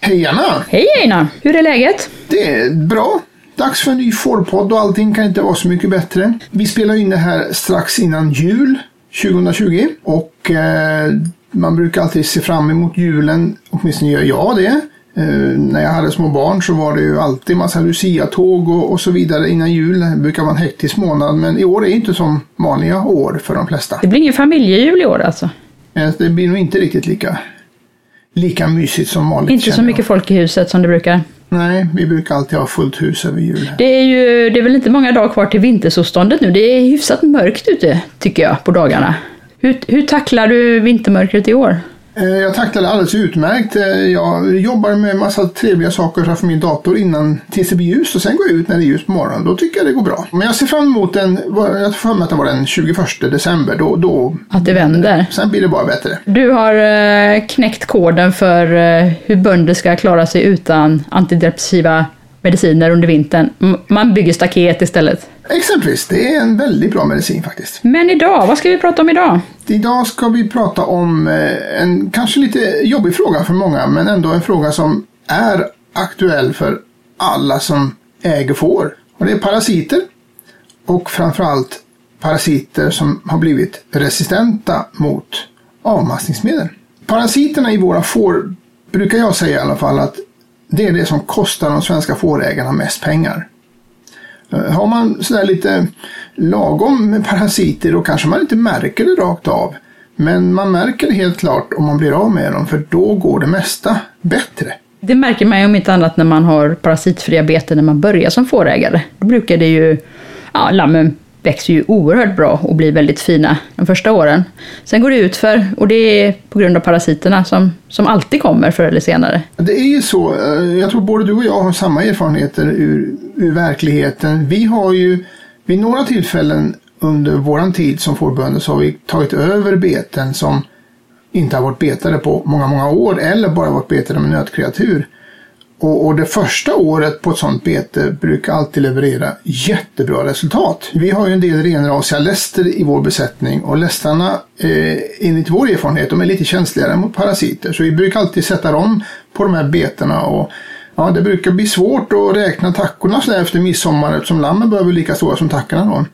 Hej Anna! Hej Einar! Hur är läget? Det är bra. Dags för en ny fårpodd och allting kan inte vara så mycket bättre. Vi spelar in det här strax innan jul 2020 och eh, man brukar alltid se fram emot julen, åtminstone gör jag det. Eh, när jag hade små barn så var det ju alltid massa Lucia-tåg och, och så vidare innan jul. Det brukar vara en hektisk månad men i år är inte som vanliga år för de flesta. Det blir ingen familjejul i år alltså? Eh, Det blir nog inte riktigt lika, lika mysigt som vanligt. Inte så mycket folk i huset som det brukar. Nej, vi brukar alltid ha fullt hus över jul. Det är ju det är väl inte många dagar kvar till vintersolståndet nu. Det är hyfsat mörkt ute tycker jag på dagarna. Hur, hur tacklar du vintermörkret i år? Eh, Jag tacklar det alldeles utmärkt. Eh, Jag jobbar med massa trevliga saker framför min dator innan tills det blir ljust och sen går jag ut när det är ljust på morgonen. Då tycker jag det går bra. Men jag ser fram emot den, jag för mig att det var den 21 december. Då, då, Att det vänder? sen blir det bara bättre. Du har eh, knäckt koden för hur bönder ska klara sig utan antidepressiva mediciner under vintern. Man bygger staket istället. Exempelvis, det är en väldigt bra medicin faktiskt. Men idag, vad ska vi prata om idag? Idag ska vi prata om eh, en kanske lite jobbig fråga för många, men ändå en fråga som är aktuell för alla som äger får. Och det är parasiter. Och framförallt parasiter som har blivit resistenta mot avmaskningsmedel. Parasiterna i våra får brukar jag säga i alla fall att det är det som kostar de svenska fårägarna mest pengar. Eh, har man sådär lite lagom med parasiter då kanske man inte märker det rakt av. Men man märker det helt klart om man blir av med dem för då går det mesta bättre. Det märker man ju om inte annat när man har parasitfria beten när man börjar som fårägare. Då brukar det ju, ja lammen växer ju oerhört bra och blir väldigt fina de första åren. Sen går det ut för och det är på grund av parasiterna som, som alltid kommer förr eller senare. Det är ju så, eh, jag tror både du och jag har samma erfarenheter ur, ur verkligheten. Vi har ju vid några tillfällen under våran tid som fårbönder så har vi tagit över beten som inte har varit betade på många, många år eller bara varit betade med nötkreatur. Och, och det första året på ett sånt bete brukar alltid leverera jättebra resultat. Vi har ju en del renrasiga läster i vår besättning och lästarna eh, enligt vår erfarenhet de är lite känsligare mot parasiter. Så vi brukar alltid sätta dem på de här betena och ja, det brukar bli svårt att räkna tackorna så efter midsommar eftersom lammen börjar bli lika stora som tackorna då.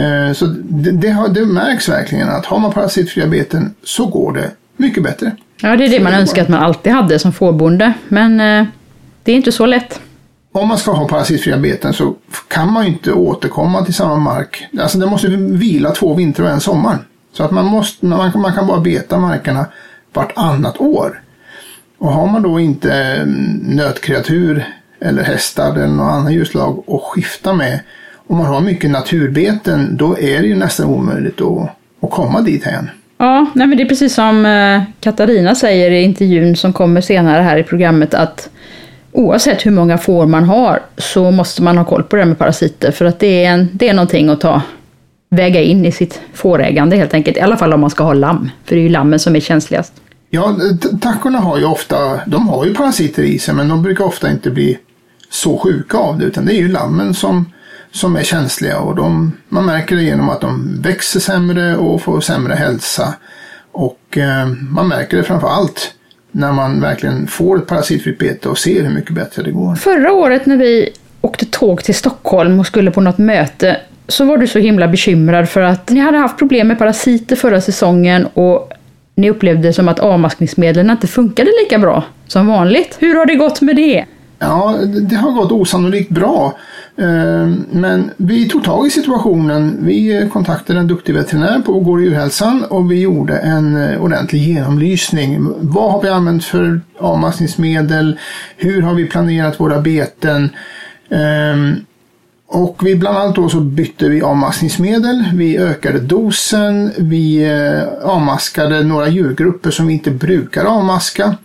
Eh, så det, det, har, det märks verkligen att har man parasitfria beten så går det mycket bättre. Ja, det är det man önskar att man alltid hade som fårbonde. Men eh, det är inte så lätt. om man ska ha parasitfria beten så kan man ju inte återkomma till samma mark. Alltså det måste vila två vintrar och en sommar. Så att man, måste, man, kan- man kan bara beta markerna vartannat år. Och har man då inte mm, nötkreatur eller hästar eller någon annan djurslag att skifta med. Om man har mycket naturbeten då är det ju nästan omöjligt att, att komma dit hen. Ja, nej men det är precis som eh, Katarina säger i intervjun som kommer senare här i programmet att oavsett hur många får man har så måste man ha koll på det här med parasiter för att det är, en, det är någonting att ta väga in i sitt fårägande helt enkelt. I alla fall om man ska ha lamm, för det är ju lammen som är känsligast. Ja, tackorna har ju ofta, de har ju parasiter i sig men de brukar ofta inte bli så sjuka av det utan det är ju lammen som, som är känsliga och de, man märker det genom att de växer sämre och får sämre hälsa. Och eh, man märker det framför allt när man verkligen får ett parasitfritt bete och ser hur mycket bättre det går. Förra året när vi åkte tåg till Stockholm och skulle på något möte så var du så himla bekymrad för att ni hade haft problem med parasiter förra säsongen och ni upplevde som att avmaskningsmedlen inte funkade lika bra som vanligt. Hur har det gått med det? Ja, det det har gått osannolikt bra. Eh, men vi tog tag i situationen. Vi kontaktade en duktig veterinär på Gård djurhälsan och vi gjorde en eh, ordentlig genomlysning. Vad har vi använt för avmaskningsmedel? Hur har vi planerat våra beten? Ehm, och vi bland annat då så bytte vi avmaskningsmedel, vi ökade dosen, vi eh, avmaskade några djurgrupper som vi inte brukar avmaska.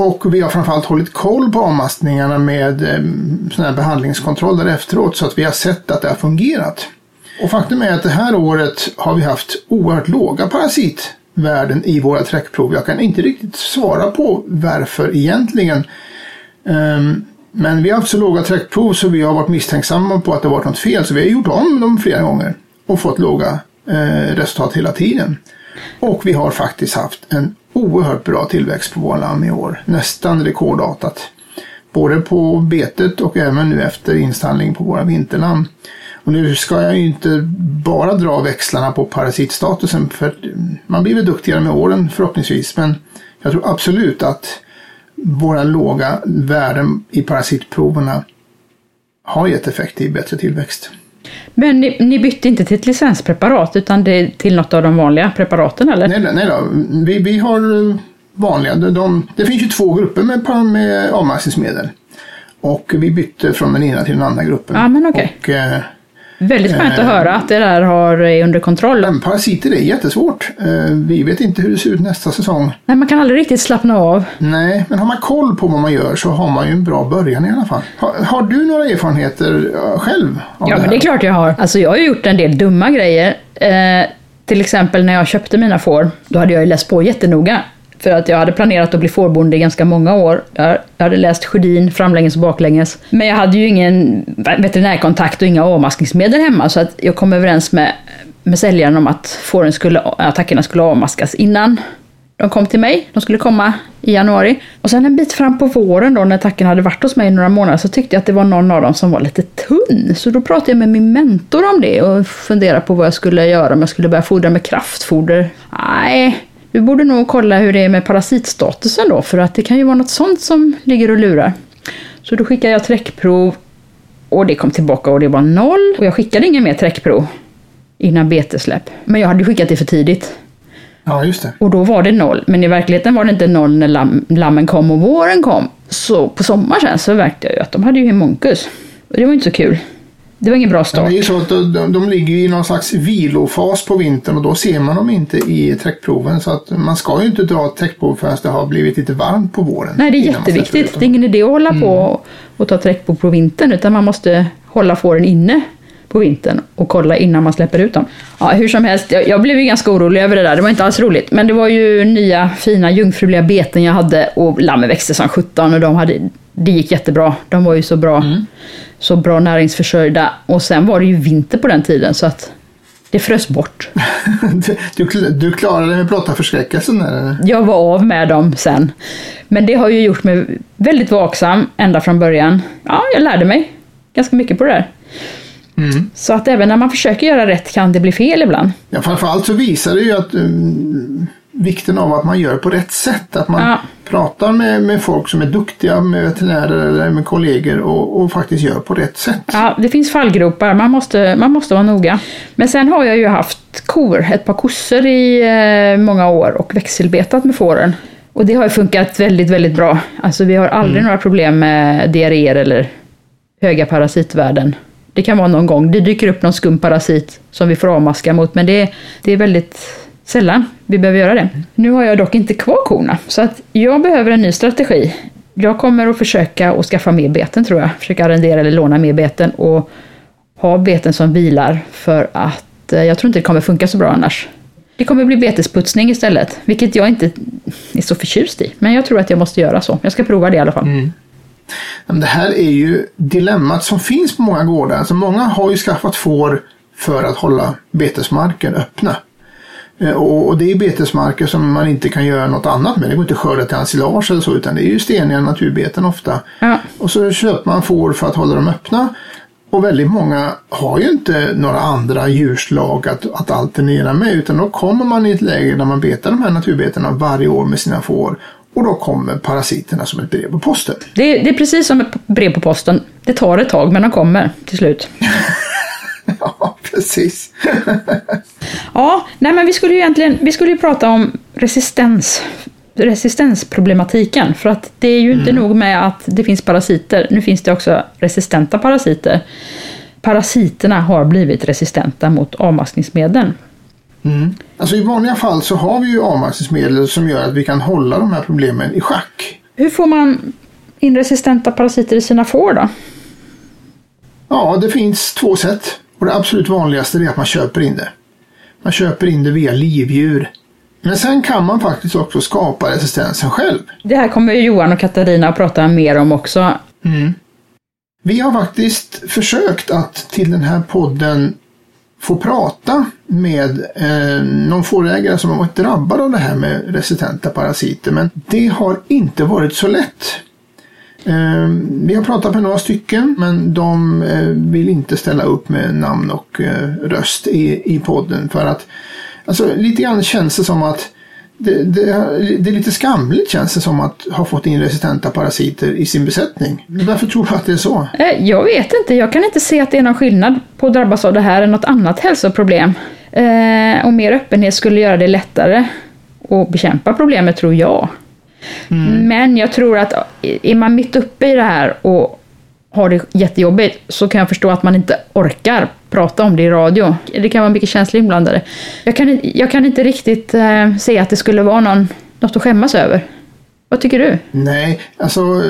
Och vi har framförallt hållit koll på avmaskningarna med eh, såna här behandlingskontroller efteråt så att vi har sett att det har fungerat. Och faktum är att det här året har vi haft oerhört låga parasitvärden i våra träckprov. Jag kan inte riktigt svara på varför egentligen. Ehm, men vi har haft så låga träckprov så vi har varit misstänksamma på att det varit något fel så vi har gjort om dem flera gånger och fått låga eh, resultat hela tiden. Och vi har faktiskt haft en oerhört bra tillväxt på våra lamm i år. Nästan rekordartat. Både på betet och även nu efter installning på våra vinterlamm. Och nu ska jag ju inte bara dra växlarna på parasitstatusen för man blir väl duktigare med åren förhoppningsvis. Men jag tror absolut att våra låga värden i parasitproverna har gett effekt i bättre tillväxt. Men ni, ni, bytte inte till ett licenspreparat utan det, till något av de vanliga preparaten eller? Nej, nej då. Vi, vi har vanliga. De, de, det finns ju två grupper med, med avmaskningsmedel. Och vi bytte från den ena till den andra gruppen. Ja, men okay. och, eh, Väldigt skönt att eh, höra att det där har är under kontroll. Men parasiter är jättesvårt. Eh, vi vet inte hur det ser ut nästa säsong. Nej, man kan aldrig riktigt slappna av. Nej, men har man koll på vad man gör så har man ju en bra början i alla fall. Har, har du några erfarenheter eh, själv? ja, det men det är klart jag har. Alltså jag har gjort en del dumma grejer. Eh, till exempel när jag köpte mina får, då hade jag ju läst på jättenoga. För att jag hade planerat att bli fårbonde i ganska många år. Jag hade läst Sjödin framlänges och baklänges. Men jag hade ju ingen veterinärkontakt och inga avmaskningsmedel hemma så att jag kom överens med, med säljaren om att fåren skulle, attackerna skulle avmaskas innan de kom till mig. De skulle komma i januari. Och sen en bit fram på våren då när attacken hade varit hos mig i några månader så tyckte jag att det var någon av dem som var lite tunn. Så då pratade jag med min mentor om det och funderade på vad jag skulle göra om jag skulle börja fodra med kraftfoder. Nej, du borde nog kolla hur det är med parasitstatusen då, för att det kan ju vara något sånt som ligger och lurar. Så då skickade jag träckprov och det kom tillbaka och det var noll. Och jag skickade ingen mer träckprov innan betesläpp. Men jag hade skickat det för tidigt. Ja, just det. Och då var det noll. Men i verkligheten var det inte noll när lam lammen kom och våren kom. Så på sommaren sen så verkade det ju att de hade ju hemonkus. Och det var inte så kul. Det var ingen bra start. det är ju så att de, de ligger i någon slags vilofas på vintern och då ser man dem inte i täckproven. Så att man ska ju inte dra ett täckprov förrän det har blivit lite varmt på våren. Nej, det är jätteviktigt. Det är ingen idé att hålla mm. på och ta täckprov på vintern utan man måste hålla fåren inne på vintern och kolla innan man släpper ut dem. Ja, hur som helst, jag, jag, blev ju ganska orolig över det där. Det var inte alls roligt. Men det var ju nya fina jungfruliga beten jag hade och lammen växte som 17 och de hade, det gick jättebra. De var ju så bra. Mm så bra näringsförsörjda. Och sen var det ju vinter på den tiden så att det frös bort. du, du klarade med blotta förskräckelsen? Eller? Jag var av med dem sen. Men det har ju gjort mig väldigt vaksam ända från början. Ja, jag lärde mig ganska mycket på det där. Mm. Så att även när man försöker göra rätt kan det bli fel ibland. Ja, framförallt så visar det ju att um, vikten av att man gör på rätt sätt. Att man ja. pratar med, med folk som är duktiga, med veterinärer eller med kollegor och, och, faktiskt gör på rätt sätt. Ja, det finns fallgropar, man måste, man måste vara noga. Men sen har jag ju haft kor, ett par kossor i eh, många år och växelbetat med fåren. Och det har ju funkat väldigt, väldigt bra. Alltså vi har aldrig mm. några problem med diarréer eller höga parasitvärden. Det kan vara någon gång, det dyker upp någon skum parasit som vi får avmaska mot, men det, det är väldigt sällan vi behöver göra det. Nu har jag dock inte kvar korna, så att jag behöver en ny strategi. Jag kommer att försöka att skaffa mer beten tror jag. Försöka arrendera eller låna mer beten och ha beten som vilar för att eh, jag tror inte det kommer funka så bra annars. Det kommer bli betesputsning istället, vilket jag inte är så förtjust i. Men jag tror att jag måste göra så. Jag ska prova det i alla fall. Mm. Det här är ju dilemmat som finns på många gårdar. Alltså många har ju skaffat får för att hålla betesmarken öppna. Eh, och det är betesmarker som man inte kan göra något annat med. Det går inte att skörda till ensilage eller så utan det är ju steniga naturbeten ofta. Ja. Och så köper man får för att hålla dem öppna. Och väldigt många har ju inte några andra djurslag att, att alternera med utan då kommer man i ett läge där man betar de här naturbetena varje år med sina får. Och då kommer parasiterna som ett brev på posten. Det är, det är precis som ett brev på posten. Det tar ett tag men de kommer till slut. ja, precis. ja, nej men vi skulle ju egentligen vi skulle ju prata om resistens resistensproblematiken. För att det är ju inte mm. nog med att det finns parasiter, nu finns det också resistenta parasiter. Parasiterna har blivit resistenta mot avmaskningsmedel. Mm. Alltså i vanliga fall så har vi ju avmaskningsmedel som gör att vi kan hålla de här problemen i schack. Hur får man in resistenta parasiter i sina får då? Ja, det finns två sätt. Och det absolut vanligaste är att man köper in det. Man köper in det via livdjur. Men sen kan man faktiskt också skapa resistensen själv. Det här kommer Johan och Katarina att prata mer om också. Mm. Vi har faktiskt försökt att till den här podden få prata med eh, någon fårägare som har varit drabbad av det här med resistenta parasiter. Men det har inte varit så lätt. Eh, vi har pratat med några stycken men de eh, vill inte ställa upp med namn och eh, röst i, i podden för att alltså, lite grann känns det som att det, det, det, är lite skamligt känns det som att ha fått in resistenta parasiter i sin besättning. Varför tror du att det är så? Eh, jag vet inte. Jag kan inte se att det är någon skillnad på att drabbas av det här än något annat hälsoproblem. Eh, och mer öppenhet skulle göra det lättare att bekämpa problemet, tror jag. Mm. Men jag tror att är man mitt uppe i det här och har det jättejobbigt så kan jag förstå att man inte orkar prata om det i radio. Det kan vara mycket känslor inblandade. Jag kan, jag kan inte riktigt eh, se att det skulle vara någon, något att skämmas över. Vad tycker du? Nej, alltså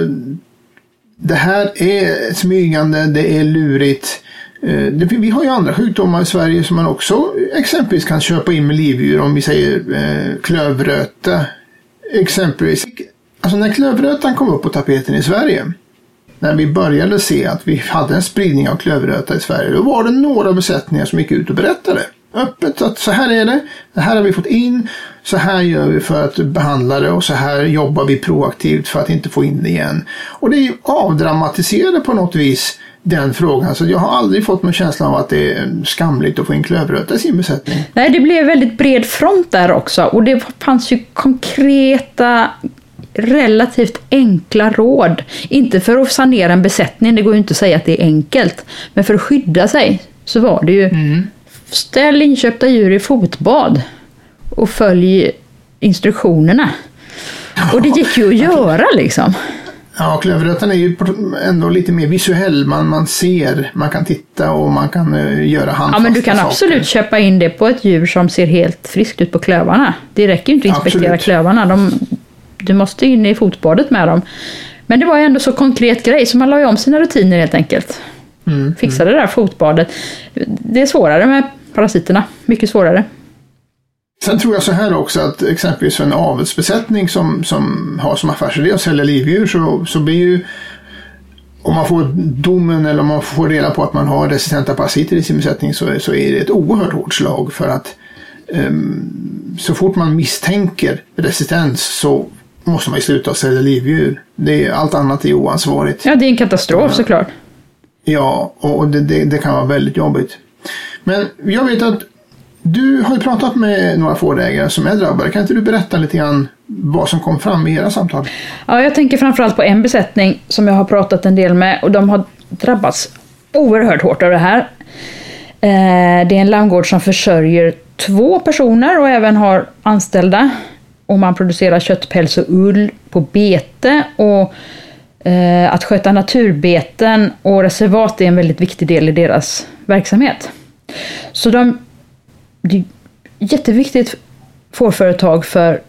det här är smygande, det är lurigt. Eh, vi har ju andra sjukdomar i Sverige som man också exempelvis kan köpa in med livdjur. Om vi säger eh, klövröta exempelvis. Alltså när klövrötan kom upp på tapeten i Sverige när vi började se att vi hade en spridning av klövröta i Sverige, då var det några besättningar som gick ut och berättade öppet att så här är det, det här har vi fått in, så här gör vi för att behandla det och så här jobbar vi proaktivt för att inte få in det igen. Och det avdramatiserade på något vis den frågan. Så jag har aldrig fått någon känsla av att det är skamligt att få in klövröta i sin besättning. Nej, det blev väldigt bred front där också och det fanns ju konkreta relativt enkla råd. Inte för att sanera en besättning, det går ju inte att säga att det är enkelt. Men för att skydda sig så var det ju mm. ställ inköpta djur i fotbad och följ instruktionerna. Och det gick ju att göra liksom. Ja, klövrötan är ju ändå lite mer visuell. Man, man ser, man kan titta och man kan uh, göra handfasta Ja, men du kan saker. absolut köpa in det på ett djur som ser helt friskt ut på klövarna. Det räcker ju inte att inspektera absolut. klövarna. De, du måste in i fotbadet med dem. Men det var ju ändå så konkret grej så man la ju om sina rutiner helt enkelt. Mm, Fixade mm. det där fotbadet. Det är svårare med parasiterna, mycket svårare. Sen tror jag så här också att exempelvis för en avelsbesättning som, som har som affärsidé att sälja livdjur så, så blir ju om man får domen eller om man får reda på att man har resistenta parasiter i sin besättning så, så är det ett oerhört hårt slag för att um, så fort man misstänker resistens så måste man ju sluta sälja livdjur. Det är, allt annat är oansvarigt. Ja, det är en katastrof såklart. Ja, och det, det, det, kan vara väldigt jobbigt. Men jag vet att du har ju pratat med några fårägare som är drabbade. Kan inte du berätta lite grann vad som kom fram i era samtal? Ja, jag tänker framförallt på en besättning som jag har pratat en del med och de har drabbats oerhört hårt av det här. Eh, det är en lammgård som försörjer två personer och även har anställda och man producerar kött, päls och ull på bete. Och eh, att sköta naturbeten och reservat är en väldigt viktig del i deras verksamhet. Så de, det är jätteviktigt fårföretag för,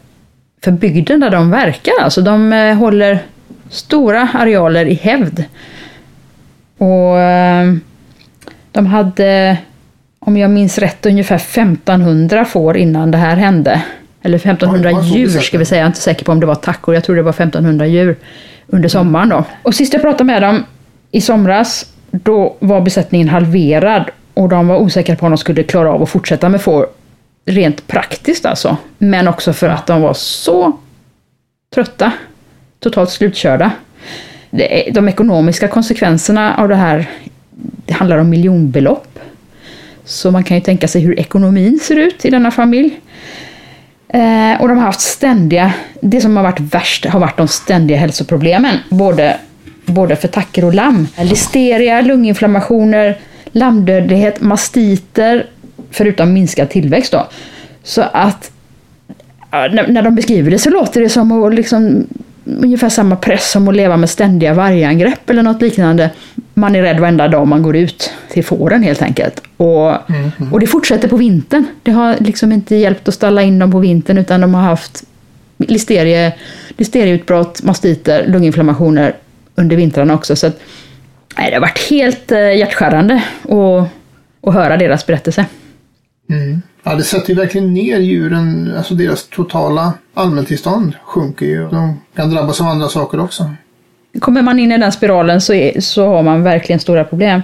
för bygden där de verkar. Alltså de eh, håller stora arealer i hävd. Och eh, de hade, om jag minns rätt, ungefär 1500 får innan det här hände. Eller 1500 Oj, djur ska vi säga, jag är inte säker på om det var tackor, jag tror det var 1500 djur under sommaren då. Och sist jag pratade med dem i somras, då var besättningen halverad och de var osäkra på om de skulle klara av att fortsätta med får rent praktiskt alltså. Men också för att de var så trötta, totalt slutkörda. De ekonomiska konsekvenserna av det här, det handlar om miljonbelopp. Så man kan ju tänka sig hur ekonomin ser ut i denna familj. Eh, och de har haft ständiga, det som har varit värst har varit de ständiga hälsoproblemen. Både, både för tackor och lamm. Listeria, lunginflammationer, lammdödlighet, mastiter, förutom minskad tillväxt då. Så att när, de beskriver det så låter det som att liksom ungefär samma press som att leva med ständiga vargangrepp eller något liknande. Man är rädd varenda dag man går ut till fåren helt enkelt. Och, mm, och det fortsätter på vintern. Det har liksom inte hjälpt att ställa in dem på vintern utan de har haft listerie, listerieutbrott, mastiter, lunginflammationer under vintrarna också. Så att, nej, det har varit helt eh, hjärtskärande att, att höra deras berättelse. Mm. Ja, det sätter ju verkligen ner djuren, alltså deras totala allmäntillstånd sjunker ju. De kan drabbas av andra saker också. Kommer man in i den spiralen så, är, så har man verkligen stora problem.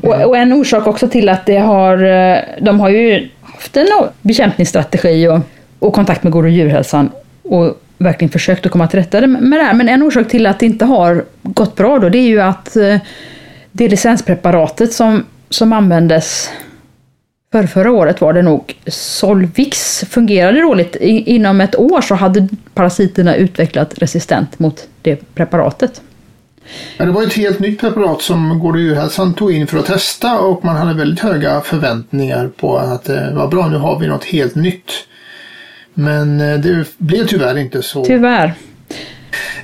Och, och, en orsak också till att det har, eh, de har ju haft en bekämpningsstrategi och, och kontakt med gård och djurhälsan och verkligen försökt att komma till rätta med det här. Men en orsak till att det inte har gått bra då, det är ju att eh, det licenspreparatet som, som användes för förra året var det nog Solvix fungerade dåligt. Inom ett år så hade parasiterna utvecklat resistent mot det preparatet. Ja, det var ett helt nytt preparat som Gård och djurhälsan tog in för att testa och man hade väldigt höga förväntningar på att eh, det var bra, nu har vi något helt nytt. Men eh, det blev tyvärr inte så. Tyvärr.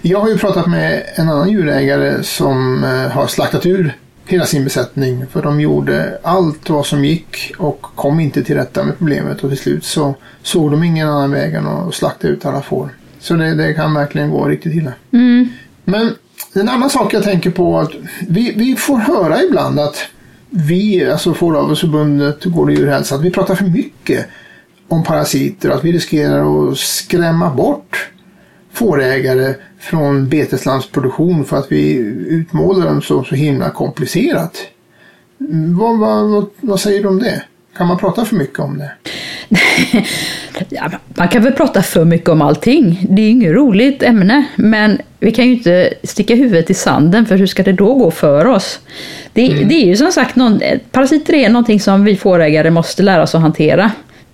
Jag har ju pratat med en annan djurägare som eh, har slaktat ur hela sin besättning. För de gjorde allt vad som gick och kom inte till rätta med problemet och till slut så såg de ingen annan väg än att slakta ut alla får. Så det, det kan verkligen gå riktigt illa. Mm. Men en annan sak jag tänker på att vi, vi får höra ibland att vi, alltså Fåravelsförbundet, Gård och djurhälsa, att vi pratar för mycket om parasiter och att vi riskerar att skrämma bort fårägare från beteslandsproduktion för att vi utmålar dem så, så himla komplicerat. Vad, vad, vad, säger du om det? Kan man prata för mycket om det? ja, man kan väl prata för mycket om allting. Det är inget roligt ämne, men vi kan ju inte sticka huvudet i sanden för hur ska det då gå för oss? Det, mm. det är ju som sagt, någon, parasiter är någonting som vi fårägare måste lära oss att hantera.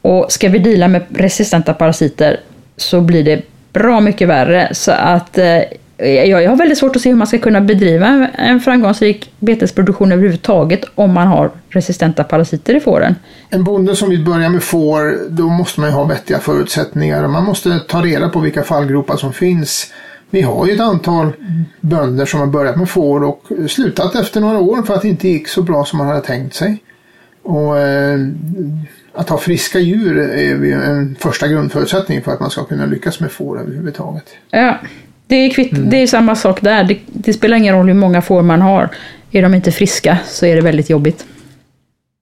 Och ska vi dela med resistenta parasiter så blir det bra mycket värre. Så att eh, jag har väldigt svårt att se hur man ska kunna bedriva en framgångsrik betesproduktion överhuvudtaget om man har resistenta parasiter i fåren. En bonde som vill börja med får, då måste man ju ha vettiga förutsättningar. Man måste ta reda på vilka fallgropar som finns. Vi har ju ett antal bönder som har börjat med får och slutat efter några år för att det inte gick så bra som man hade tänkt sig. Och eh, att ha friska djur är en första grundförutsättning för att man ska kunna lyckas med får överhuvudtaget. Ja, det är, kvitt, mm. det är samma sak där. Det, det, spelar ingen roll hur många får man har. Är de inte friska så är det väldigt jobbigt.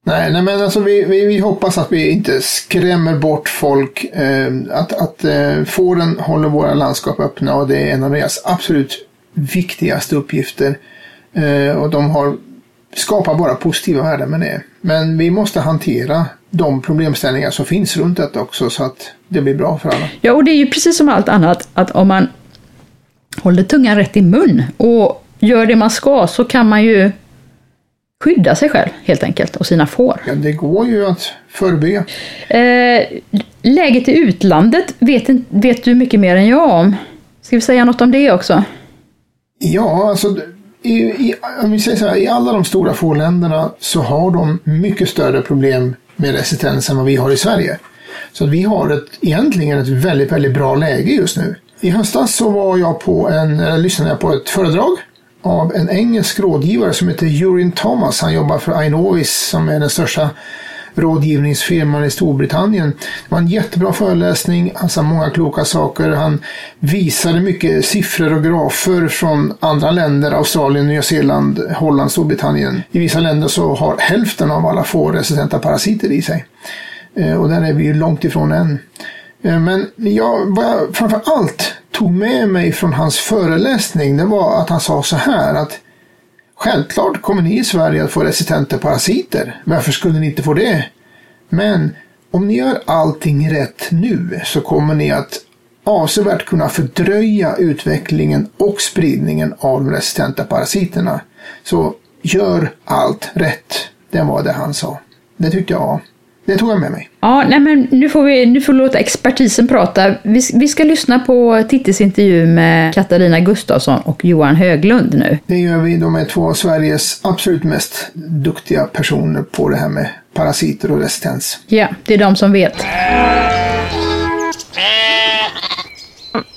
Nej, nej men alltså vi, vi, vi hoppas att vi inte skrämmer bort folk. Eh, att att eh, fåren håller våra landskap öppna och det är en av deras absolut viktigaste uppgifter. Eh, och de har skapar bara positiva värden med det. Men vi måste hantera de problemställningar som finns runt detta också så att det blir bra för alla. Ja, och det är ju precis som allt annat att om man håller tungan rätt i mun och gör det man ska så kan man ju skydda sig själv helt enkelt och sina får. Ja, det går ju att förebygga. Eh, läget i utlandet vet, vet du mycket mer än jag om. Ska vi säga något om det också? Ja, alltså i, i, om vi säger så här, i alla de stora fårländerna så har de mycket större problem med resistens än vad vi har i Sverige. Så vi har ett, egentligen ett väldigt, väldigt bra läge just nu. I höstas så var jag på en, eller lyssnade jag på ett föredrag av en engelsk rådgivare som heter Jurin Thomas. Han jobbar för Ainovis som är den största rådgivningsfirman i Storbritannien. Det var en jättebra föreläsning, han sa många kloka saker. Han visade mycket siffror och grafer från andra länder, Australien, Nya Zeeland, Holland, Storbritannien. I vissa länder så har hälften av alla får resistenta parasiter i sig. Eh, och där är vi ju långt ifrån än. Eh, men jag, vad jag framför allt tog med mig från hans föreläsning, det var att han sa så här att Självklart kommer ni i Sverige att få resistenta parasiter. Varför skulle ni inte få det? Men om ni gör allting rätt nu så kommer ni att avsevärt kunna fördröja utvecklingen och spridningen av de resistenta parasiterna. Så gör allt rätt. Det var det han sa. Det tyckte jag det tog jag med mig. Ja, nej men nu får vi nu får vi låta expertisen prata. Vi, vi ska lyssna på Tittis intervju med Katarina Gustafsson och Johan Höglund nu. Det gör vi. De är två av Sveriges absolut mest duktiga personer på det här med parasiter och resistens. Ja, det är de som vet.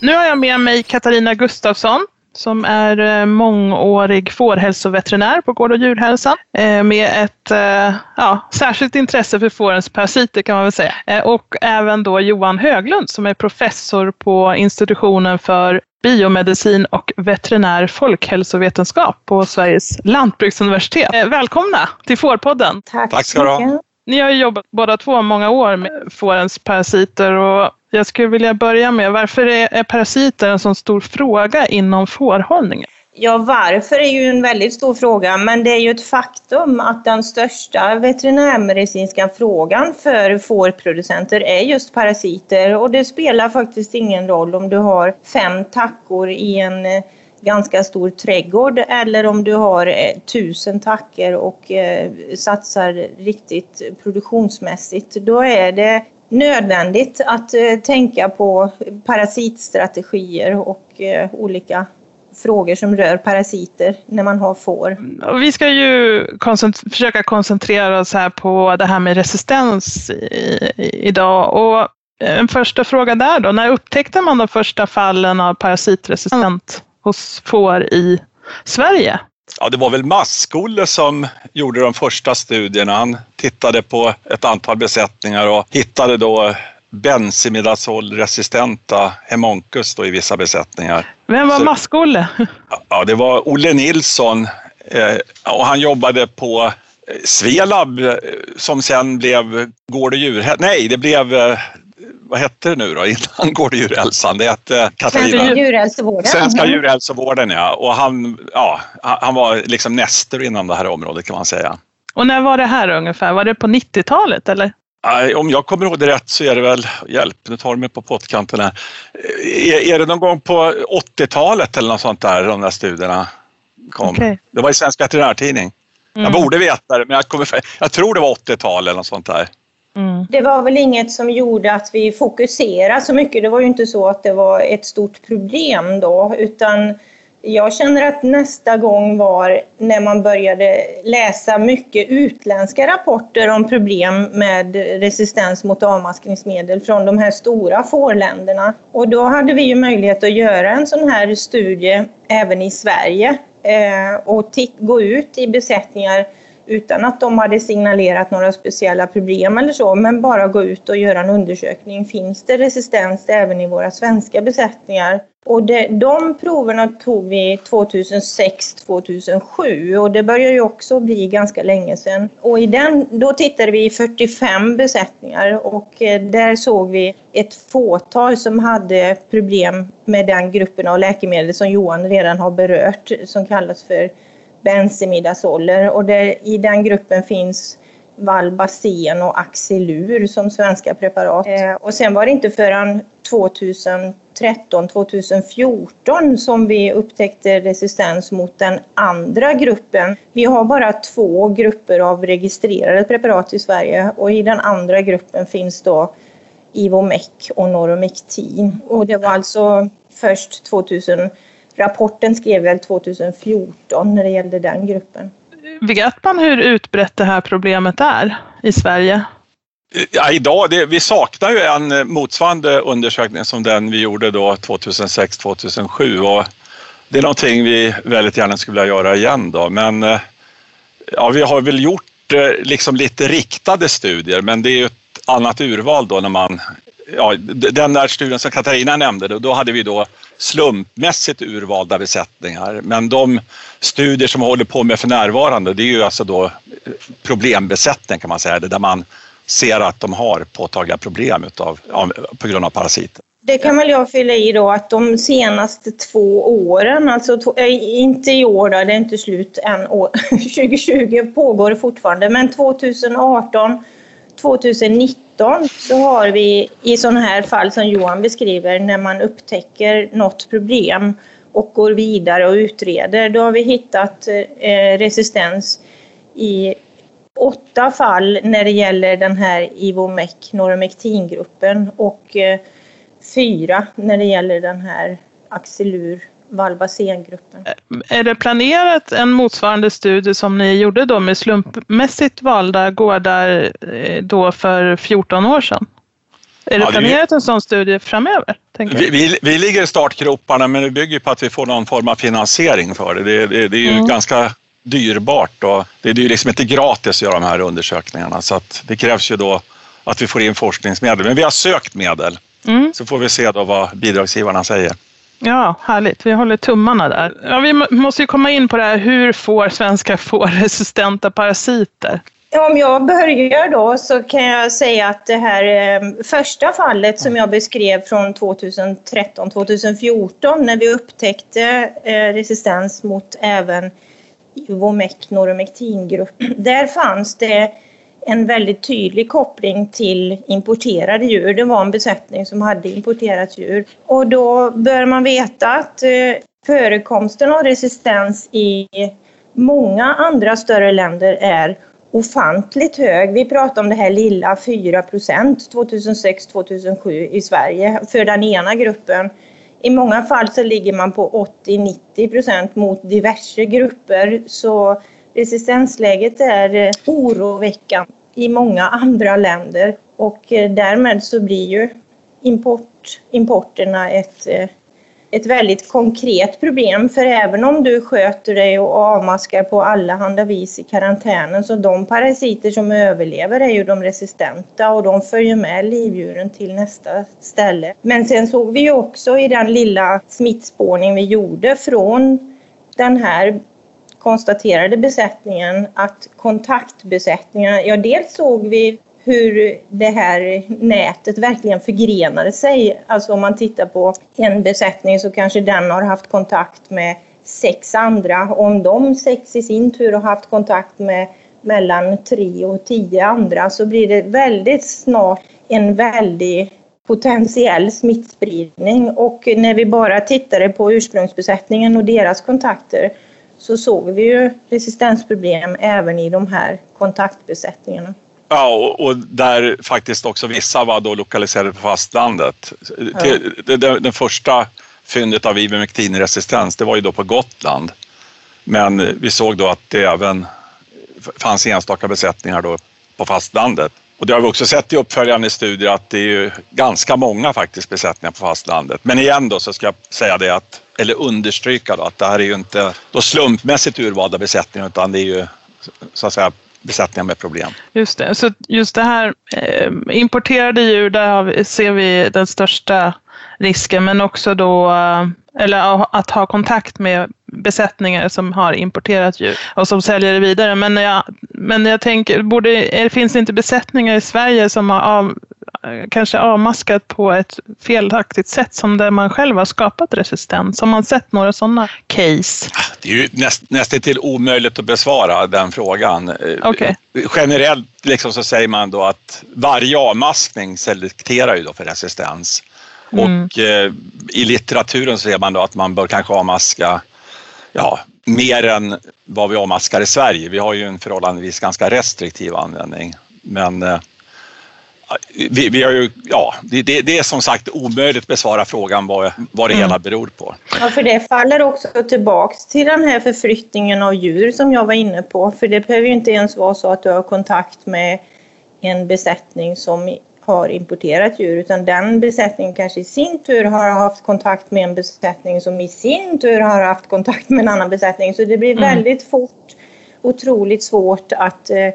Nu har jag med mig Katarina Gustafsson som är eh, mångårig fårhälsoveterinär på Gård och djurhälsan eh, med ett eh, ja, särskilt intresse för fårens parasiter kan man väl säga. Och även då Johan Höglund som är professor på institutionen för biomedicin och veterinär folkhälsovetenskap på Sveriges lantbruksuniversitet. Välkomna till Fårpodden! Tack, Tack ska du ha! Ni har jobbat båda två många år med fårens parasiter och jag skulle vilja börja med varför är parasiter en så stor fråga inom fårhållningen? Ja, varför är ju en väldigt stor fråga, men det är ju ett faktum att den största veterinärmedicinska frågan för fårproducenter är just parasiter och det spelar faktiskt ingen roll om du har fem tackor i en eh, ganska stor trädgård eller om du har eh, tusen tackor och eh, satsar riktigt produktionsmässigt. Då är det nödvändigt att eh, tänka på parasitstrategier och eh, olika frågor som rör parasiter när man har får. Mm, vi ska ju koncentr försöka koncentrera oss här på det här med resistens i, i, idag. Och eh, en första fråga där då, när upptäckte man de första fallen av parasitresistent hos får i Sverige? Ja, det var väl Maskolle som gjorde de första studierna. Han tittade på ett antal besättningar och hittade då bensimidazolresistenta hemoncus då i vissa besättningar. Vem var Maskolle? Ja, det var Olle Nilsson eh, och han jobbade på eh, Svelab eh, som sen blev Gård och djur... Nej, det blev vad hette det nu då innan Gård och djurhälsan? Det hette Katarina. Svenska djurhälsovården. Svenska djurhälsovården ja. Och han, ja, han var liksom näster inom det här området kan man säga. Och när var det här ungefär? Var det på 90-talet eller? Om jag kommer ihåg det rätt så är det väl, hjälp nu tar du mig på pottkanten här. Är, är det någon gång på 80-talet eller något sånt där de där studierna kom? Okay. Det var i Svensk Veterinärtidning. Mm. Jag borde veta det men jag, kommer, jag tror det var 80-tal eller något sånt där. Mm. Det var väl inget som gjorde att vi fokuserade så mycket. Det var ju inte så att det var ett stort problem då utan jag känner att nästa gång var när man började läsa mycket utländska rapporter om problem med resistens mot avmaskningsmedel från de här stora fårländerna. Och då hade vi ju möjlighet att göra en sån här studie även i Sverige eh, och gå ut i besättningar utan att de hade signalerat några speciella problem eller så, men bara gå ut och göra en undersökning. Finns det resistens även i våra svenska besättningar? Och det, de proverna tog vi 2006-2007 och det börjar ju också bli ganska länge sedan. Och i den, då tittade vi i 45 besättningar och eh, där såg vi ett fåtal som hade problem med den gruppen av läkemedel som Johan redan har berört som kallas för bensimidazoler och där, i den gruppen finns Valbacen och Axilur som svenska preparat. Eh, och sen var det inte förrän 2013, 2014 som vi upptäckte resistens mot den andra gruppen. Vi har bara två grupper av registrerade preparat i Sverige och i den andra gruppen finns då Ivomec och Noromectin. Och det var alltså först 2000 Rapporten skrev väl 2014 när det gällde den gruppen. Vet man hur utbrett det här problemet är i Sverige? Ja, idag, det, vi saknar ju en motsvarande undersökning som den vi gjorde då 2006-2007 och det är någonting vi väldigt gärna skulle vilja göra igen då men eh, ja, vi har väl gjort eh, liksom lite riktade studier men det är ju ett annat urval då när man ja, den där studien som Katarina nämnde, då hade vi då slumpmässigt urvalda besättningar. Men de studier som vi håller på med för närvarande, det är ju alltså då eh, problembesättning kan man säga, det där man ser att de har påtagliga problem utav, på grund av parasiter. Det kan väl jag fylla i då att de senaste två åren, alltså eh, inte i år, då, det är inte slut än, 2020 pågår fortfarande, men 2018, 2019 2019 så har vi i sådana här fall som Johan beskriver när man upptäcker något problem och går vidare och utreder, då har vi hittat eh, resistens i åtta fall när det gäller den här Ivomec Noromectin-gruppen och eh, fyra när det gäller den här Axilur Valbacengruppen. Är det planerat en motsvarande studie som ni gjorde då med slumpmässigt valda gårdar eh, då för 14 år sedan? Är det ja, planerat en sån studie framöver? Vi, vi, vi, ligger i startgroparna men det bygger på att vi får någon form av finansiering för det. Det, det, det är ju mm. ganska dyrbart och det är ju liksom inte gratis att göra de här undersökningarna så att det krävs ju då att vi får in forskningsmedel. Men vi har sökt medel mm. så får vi se då vad bidragsgivarna säger. Ja, härligt. Vi håller tummarna där. Ja, vi måste ju komma in på det här, hur får svenskar får resistenta parasiter? Om jag börjar då så kan jag säga att det här eh, första fallet som jag beskrev från 2013-2014 när vi upptäckte eh, resistens mot även Ivomec noromectingrupp. Där fanns det en väldigt tydlig koppling till importerade djur. Det var en besättning som hade importerat djur. Och då bör man veta att eh, förekomsten av resistens i många andra större länder är ofantligt hög. Vi pratar om det här lilla 4 procent 2006-2007 i Sverige för den ena gruppen. I många fall så ligger man på 80-90 procent mot diverse grupper så resistensläget är eh, oroväckande i många andra länder och eh, därmed så blir ju import, importerna ett eh, ett väldigt konkret problem. För även om du sköter dig och avmaskar på alla handa vis i karantänen så de parasiter som överlever är ju de resistenta och de följer med livdjuren till nästa ställe. Men sen såg vi ju också i den lilla smittspårning vi gjorde från den här konstaterade besättningen att kontaktbesättningarna, ja dels såg vi hur det här nätet verkligen förgrenade sig. Alltså om man tittar på en besättning så kanske den har haft kontakt med sex andra. Om de sex i sin tur har haft kontakt med mellan tre och tio andra så blir det väldigt snart en väldig potentiell smittspridning. Och när vi bara tittade på ursprungsbesättningen och deras kontakter så såg vi ju resistensproblem även i de här kontaktbesättningarna. Ja, och, där faktiskt också vissa var då lokaliserade på fastlandet. Ja. Det, första fyndet av ivermectinresistens, det var ju då på Gotland. Men vi såg då att det även fanns enstaka besättningar då på fastlandet. Och det har vi också sett i uppföljande studier att det är ju ganska många faktiskt besättningar på fastlandet. Men igen då så ska jag säga det att, eller understryka då att det här är ju inte då slumpmässigt urvalda besättningar utan det är ju så att säga besättningar med problem. Just det, så just det här eh, importerade djur, där vi, ser vi den största risken, men också då eh, eller att ha kontakt med besättningar som har importerat djur och som säljer det vidare. Men jag, men jag tänker, borde, finns det inte besättningar i Sverige som har av, kanske avmaskat på ett felaktigt sätt som där man själv har skapat resistens? Har man sett några sådana case? Det är ju näst, nästan till omöjligt att besvara den frågan. Okay. Generellt liksom så säger man då att varje avmaskning selekterar ju då för resistens. Mm. Och eh, i litteraturen så ser man då att man bör kanske avmaska ja, mer än vad vi avmaskar i Sverige. Vi har ju en förhållandevis ganska restriktiv användning. Men eh, vi, vi har ju, ja, det, det, är som sagt omöjligt att besvara frågan vad, vad det mm. hela beror på. Ja, för det faller också tillbaks till den här förflyttningen av djur som jag var inne på. För det behöver ju inte ens vara så att du har kontakt med en besättning som har importerat djur utan den besättningen kanske i sin tur har haft kontakt med en besättning som i sin tur har haft kontakt med en annan besättning. Så det blir mm. väldigt fort otroligt svårt att, eh,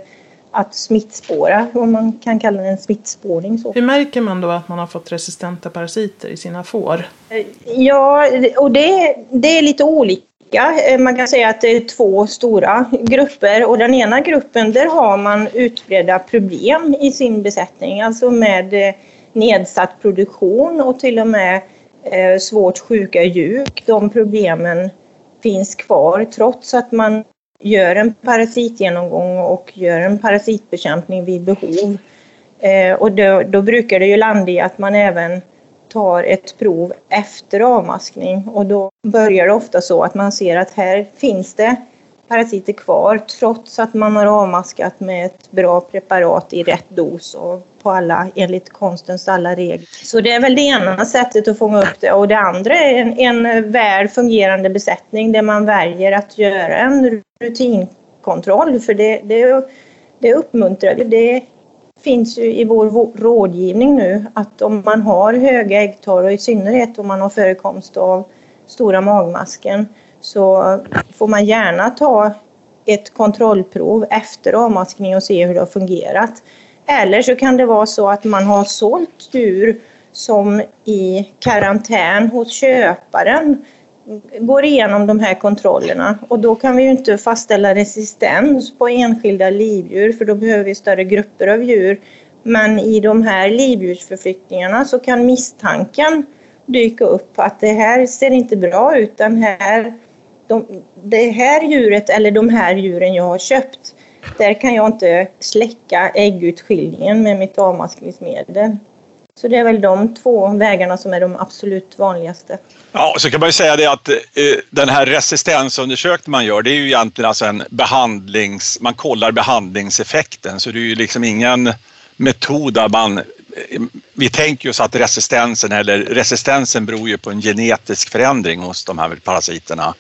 att smittspåra, om man kan kalla det en smittspårning. Så. Hur märker man då att man har fått resistenta parasiter i sina får? Eh, ja, och det, det är lite olika Eh, man kan säga att det är två stora grupper och den ena gruppen där har man utbredda problem i sin besättning, alltså med eh, nedsatt produktion och till och med eh, svårt sjuka djur. De problemen finns kvar trots att man gör en parasitgenomgång och gör en parasitbekämpning vid behov. Och då, då brukar det ju landa i att man även tar ett prov efter avmaskning. Och då börjar det ofta så att man ser att här finns det parasiter kvar trots att man har avmaskat med ett bra preparat i rätt dos och på alla, enligt konstens alla regler. Så det är väl det ena sättet att fånga upp det. Och det andra är en, en väl fungerande besättning där man väljer att göra en rutinkontroll. För det, det, det uppmuntrar, det finns ju i vår rådgivning nu att om man har höga äggtal och i synnerhet om man har förekomst av stora magmasken så får man gärna ta ett kontrollprov efter avmaskning och se hur det har fungerat. Eller så kan det vara så att man har sålt djur som i karantän hos köparen går igenom de här kontrollerna och då kan vi ju inte fastställa resistens på enskilda livdjur för då behöver vi större grupper av djur. Men i de här livdjursförflyttningarna så kan misstanken dyka upp att det här ser inte bra ut. Den här, de, det här djuret eller de här djuren jag har köpt, där kan jag inte släcka äggutskiljningen med mitt avmaskningsmedel. Så det är väl de två vägarna som är de absolut vanligaste. Ja, så kan man ju säga det att eh, den här resistensundersökningen man gör, det är ju egentligen alltså en behandlings... Man kollar behandlingseffekten, så det är ju liksom ingen metod där man... Eh, vi tänker oss att resistensen, eller resistensen beror ju på en genetisk förändring hos de här parasiterna.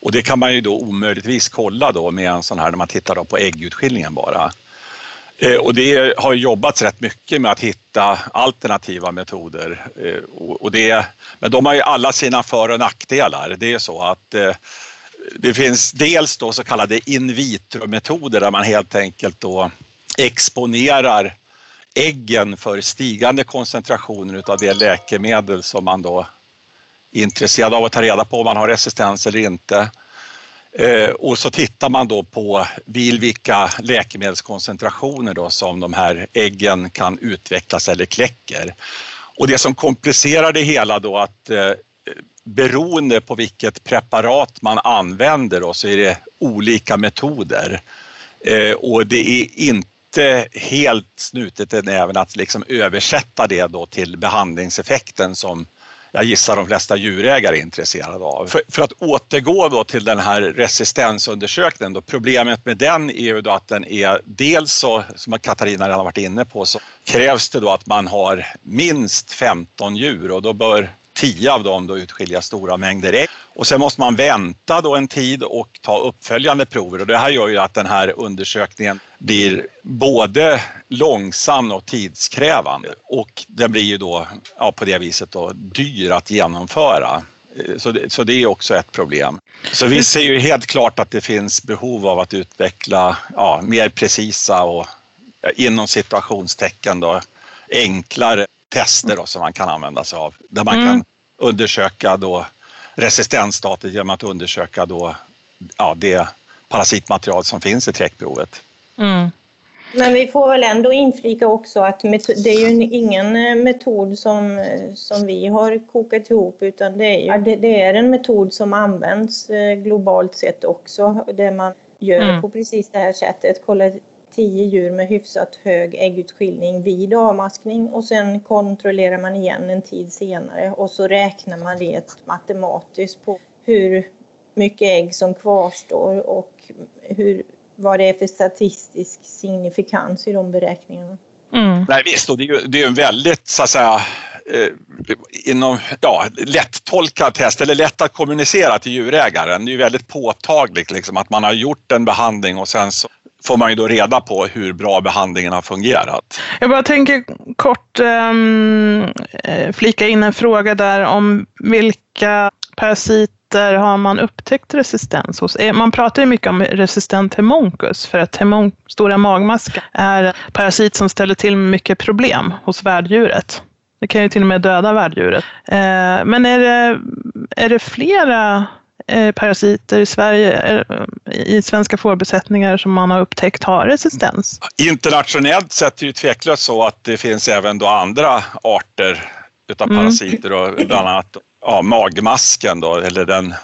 Och det kan man ju då omöjligtvis kolla då med en sån här, när man tittar då på äggutskiljningen bara. Eh, och det har jobbats rätt mycket med att hitta alternativa metoder. Eh, och det, men de har ju alla sina för och nackdelar. Det är så att eh, det finns dels då så kallade in vitro-metoder där man helt enkelt då exponerar äggen för stigande koncentrationer av det läkemedel som man då är intresserad av att ta reda på om man har resistens eller inte. Eh, och så tittar man då på vilka läkemedelskoncentrationer då som de här äggen kan utvecklas eller kläcker. Och det som komplicerar det hela då att eh, beroende på vilket preparat man använder då, så är det olika metoder. Eh, och det är inte helt snutet i näven att liksom översätta det då till behandlingseffekten som jag gissar de flesta djurägare är intresserade av. För, för, att återgå då till den här resistensundersökningen, då, problemet med den är ju då att den är dels så, som Katarina redan varit inne på, så krävs det då att man har minst 15 djur och då bör Tio av dem då utskilja stora mängder ägg. Och sen måste man vänta då en tid och ta uppföljande prover och det här gör ju att den här undersökningen blir både långsam och tidskrävande och den blir ju då ja, på det viset då dyr att genomföra. Eh, så det, så det är också ett problem. Så vi ser ju helt klart att det finns behov av att utveckla ja, mer precisa och inom situationstecken då, enklare tester då, som man kan använda sig av. Där man mm. kan undersöka då resistensstatet genom att undersöka då, ja, det parasitmaterial som finns i träckprovet. Mm. Men vi får väl ändå inflika också att det är ju ingen eh, metod som, eh, som vi har kokat ihop utan det är, ju, det är en metod som används eh, globalt sett också där man gör mm. på precis det här sättet. Tio djur med hyfsat hög äggutskiljning vid avmaskning och sen kontrollerar man igen en tid senare och så räknar man det matematiskt på hur mycket ägg som kvarstår och hur, vad det är för statistisk signifikans i de beräkningarna. Mm. Nej, visst, och det är ju det är en väldigt så att säga eh, inom, ja, lättolkad test eller lätt att kommunicera till djurägaren. Det är ju väldigt påtagligt liksom, att man har gjort en behandling och sen så får man ju då reda på hur bra behandlingen har fungerat. Jag bara tänker kort ehm, eh, flika in en fråga där om vilka parasiter har man upptäckt resistens hos? Eh, man pratar ju mycket om resistent hemonkus för att hemon stora magmaska är parasit som ställer till med mycket problem hos värddjuret. Det kan ju till och med döda värddjuret. Eh, men är det, är det flera parasiter i Sverige, eh, i svenska fårbesättningar som man har upptäckt har resistens? Internationellt sett är det tveklöst så att det finns även då andra arter utav mm. parasiter och bland annat ja, magmasken då, eller den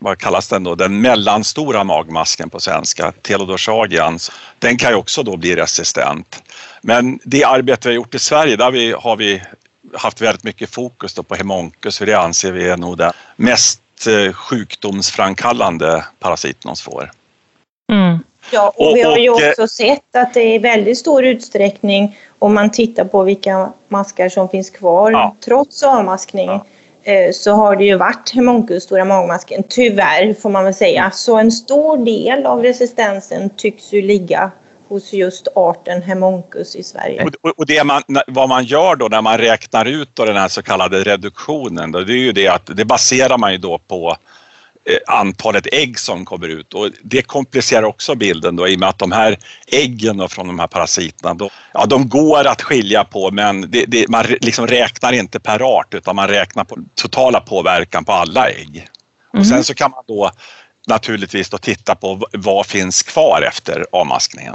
vad kallas den då, den mellanstora magmasken på svenska, Telodorsagians. Den kan ju också då bli resistent. Men det arbete vi har gjort i Sverige, där vi, har vi haft väldigt mycket fokus på hemoncus, för det anser vi är nog den mest Eh, sjukdomsframkallande parasiten hos får. Mm. Ja, och, vi har ju och, eh, också sett att det i väldigt stor utsträckning, om man tittar på vilka maskar som finns kvar ja. trots avmaskning, ja. Eh, så har det ju varit Hemoncus stora magmasken, tyvärr får man väl säga. Så en stor del av resistensen tycks ju ligga hos just arten Hemoncus i Sverige. Och, det man, vad man gör då när man räknar ut då den här så kallade reduktionen, då, det är ju det att det baserar man ju då på eh, antalet ägg som kommer ut och det komplicerar också bilden då i och med att de här äggen från de här parasiterna, då, ja, de går att skilja på men det, det, man liksom räknar inte per art utan man räknar på totala påverkan på alla ägg. Och sen så kan man då naturligtvis då titta på vad finns kvar efter avmaskningen.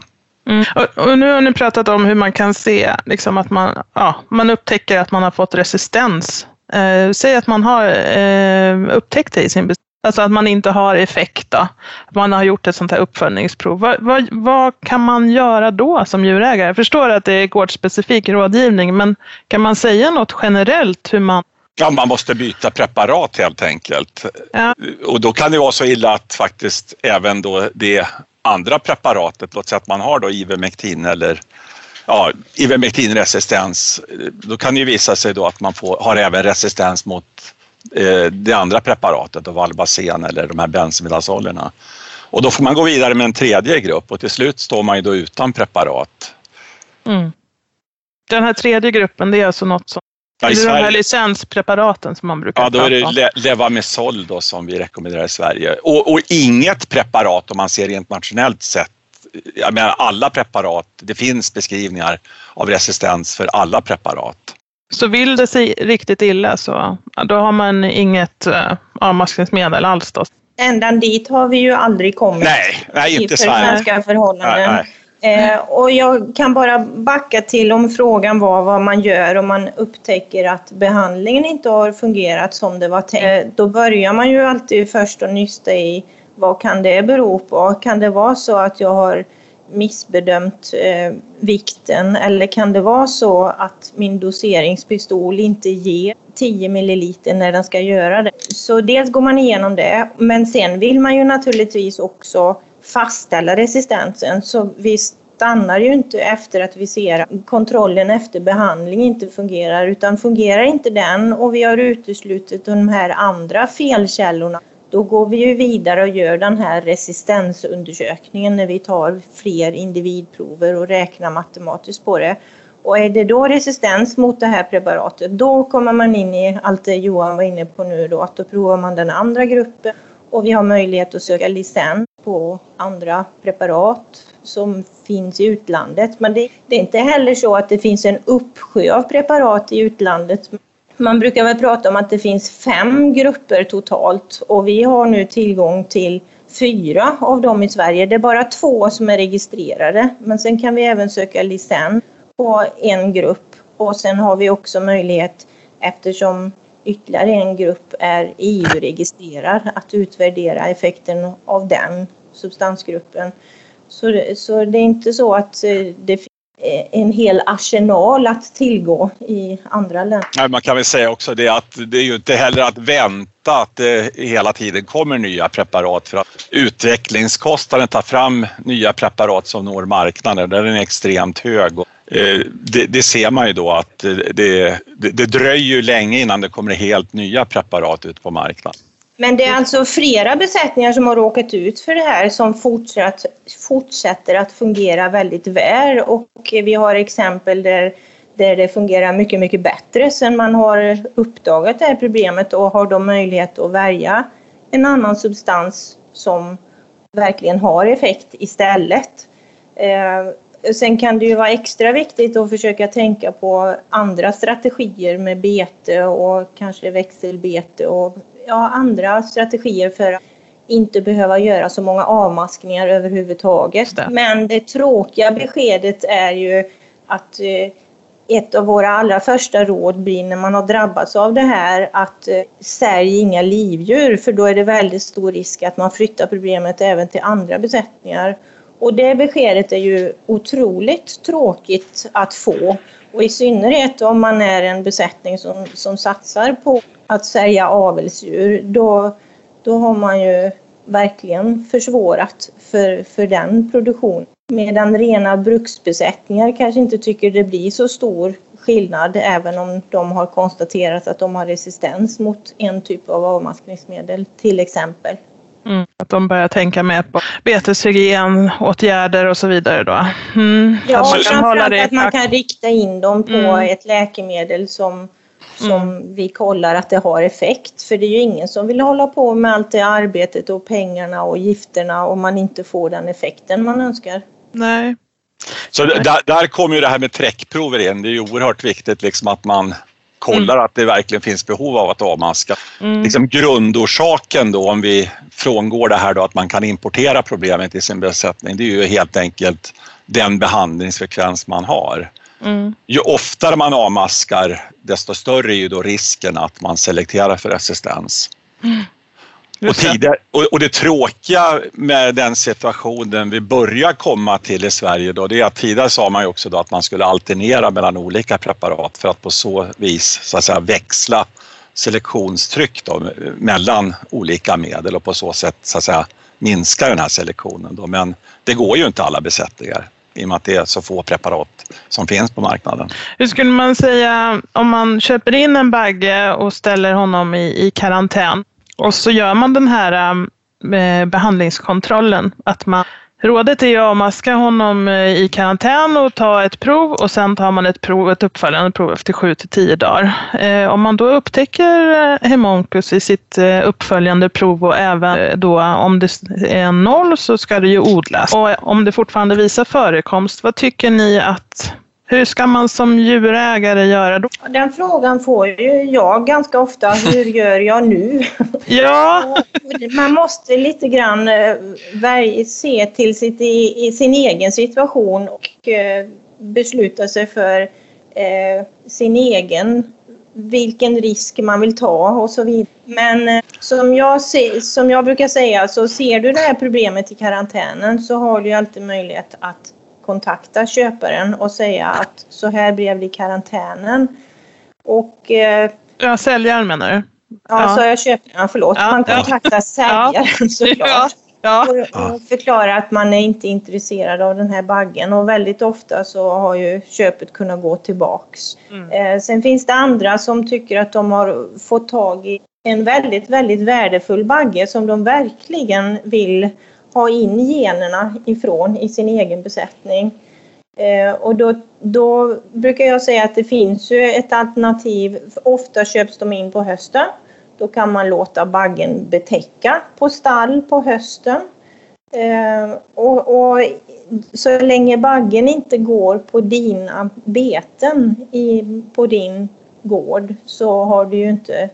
Mm. Och, och, nu har ni pratat om hur man kan se liksom att man, ja, man upptäcker att man har fått resistens. Eh, säg att man har eh, upptäckt det i sin Alltså att man inte har effekt då. Man har gjort ett sånt här uppföljningsprov. Vad, vad, vad, kan man göra då som djurägare? Jag förstår att det är gårdsspecifik rådgivning, men kan man säga något generellt hur man Ja, man måste byta preparat helt enkelt. Ja. Och då kan det vara så illa att faktiskt även då det andra preparatet, låt säga att man har då Ivermectin eller ja, Ivermectinresistens, då kan det ju visa sig då att man får, har även resistens mot eh, det andra preparatet, Valbacen eller de här bensimidazolerna. Och då får man gå vidare med en tredje grupp och till slut står man ju då utan preparat. Mm. Den här tredje gruppen, det är alltså något som Ja, är det de här licenspreparaten som man brukar Ja, då är det le Levamisol då som vi rekommenderar i Sverige. Och, och, inget preparat om man ser internationellt sett jag menar alla preparat, det finns beskrivningar av resistens för alla preparat. Så vill det sig riktigt illa så då har man inget uh, avmaskningsmedel alls då? Ändan dit har vi ju aldrig kommit. Nej, nej inte Sverige. För svenska förhållanden. Nej, nej. Eh, och jag kan bara backa till om frågan var vad man gör om man upptäcker att behandlingen inte har fungerat som det var tänkt. Eh, då börjar man ju alltid först att nysta i vad kan det bero på? Kan det vara så att jag har missbedömt eh, vikten eller kan det vara så att min doseringspistol inte ger 10 milliliter när den ska göra det? Så dels går man igenom det, men sen vill man ju naturligtvis också fastställa resistensen. Så vi stannar ju inte efter att vi ser att kontrollen efter behandling inte fungerar, utan fungerar inte den och vi har uteslutit de här andra felkällorna då går vi ju vidare och gör den här resistensundersökningen när vi tar fler individprover och räknar matematiskt på det. Och är det då resistens mot det här preparatet, då kommer man in i allt det Johan var inne på nu då, att då provar man den andra gruppen och vi har möjlighet att söka licens på andra preparat som finns i utlandet. Men det, det är inte heller så att det finns en uppsjö av preparat i utlandet. Man brukar väl prata om att det finns fem grupper totalt och vi har nu tillgång till fyra av dem i Sverige. Det är bara två som är registrerade, men sen kan vi även söka licens på en grupp och sen har vi också möjlighet eftersom ytterligare en grupp är EU-registrerad att utvärdera effekten av den substansgruppen. Så, så det är inte så att eh, det finns eh, en hel arsenal att tillgå i andra länder. Man kan väl säga också det att det är ju inte heller att vänta att det hela tiden kommer nya preparat för att utvecklingskostnaden tar fram nya preparat som når marknaden, den är extremt hög. Eh, det, det, ser man ju då att eh, det, det, det dröjer länge innan det kommer helt nya preparat ut på marknaden. Men det är alltså flera besättningar som har råkat ut för det här som fortsatt, fortsätter att fungera väldigt väl och vi har exempel där, där det fungerar mycket, mycket bättre sen man har uppdagat det här problemet och har då möjlighet att välja en annan substans som verkligen har effekt istället. Eh, Sen kan det ju vara extra viktigt att försöka tänka på andra strategier med bete och kanske växelbete och ja, andra strategier för att inte behöva göra så många avmaskningar överhuvudtaget. Det. Men det tråkiga beskedet är ju att eh, ett av våra allra första råd blir när man har drabbats av det här att eh, sälj inga livdjur för då är det väldigt stor risk att man flyttar problemet även till andra besättningar. Och det beskedet är ju otroligt tråkigt att få och i synnerhet om man är en besättning som, som satsar på att sälja avelsdjur, då, då har man ju verkligen försvårat för, för den produktionen. Medan rena bruksbesättningar kanske inte tycker det blir så stor skillnad även om de har konstaterat att de har resistens mot en typ av avmaskningsmedel till exempel. Mm, att de börjar tänka mer på beteshygien, åtgärder och så vidare då. Mm, ja, framförallt att man kan rikta in dem på mm. ett läkemedel som som mm. vi kollar att det har effekt. För det är ju ingen som vill hålla på med allt det arbetet och pengarna och gifterna om man inte får den effekten man önskar. Nej. Så där, där kommer ju det här med träckprover in. Det är ju oerhört viktigt liksom att man kollar att det verkligen finns behov av att avmaska. Mm. Liksom grundorsaken då om vi frångår det här då att man kan importera problemet i sin besättning, det är ju helt enkelt den behandlingsfrekvens man har. Mm. Ju oftare man avmaskar, desto större är ju då risken att man selekterar för resistens. Och, det. tidigare, och, och det tråkiga med den situationen vi börjar komma till i Sverige då, det är att tidigare sa man ju också då att man skulle alternera mellan olika preparat för att på så vis så att säga, växla selektionstryck då, mellan olika medel och på så sätt så att säga, minska den här selektionen. Då. Men det går ju inte alla besättningar i och med att det är så få preparat som finns på marknaden. Hur skulle man säga om man köper in en bagge och ställer honom i, i karantän och så gör man den här ähm, eh, behandlingskontrollen. Att man, rådet är ju att avmaska honom eh, i karantän och ta ett prov och sen tar man ett, prov, ett uppföljande prov efter 7 till 10 dagar. Eh, om man då upptäcker hemonkus i sitt uppföljande prov och även då om det är noll så ska det ju odlas. Och om det fortfarande visar förekomst, vad tycker ni att hur ska man som djurägare göra då? Den frågan får ju jag ganska ofta. Hur gör jag nu? Ja, Man måste lite grann eh, se till sitt, i, i sin egen situation och eh, besluta sig för eh, sin egen, vilken risk man vill ta och så vidare. Men eh, som jag, se, som jag brukar säga, så ser du det här problemet i karantänen så har du alltid möjlighet att kontakta köparen och säga att så här blev det i karantänen. Och eh, ja säljaren menar du? Ja, Ja. så jag köper, ja, förlåt. Ja, man ja. kontaktar säljaren såklart. Ja, ja. Och, och förklarar att man är inte intresserad av den här baggen och väldigt ofta så har ju köpet kunnat gå tillbaks. Mm. Eh, sen finns det andra som tycker att de har fått tag i en väldigt, väldigt värdefull bagge som de verkligen vill ha in generna ifrån i sin egen besättning. Eh, och då, då brukar jag säga att det finns ju ett alternativ. Ofta köps de in på hösten. Då kan man låta baggen betäcka på stall på hösten. Eh, och, och så länge baggen inte går på dina beten i, på din gård så har du ju inte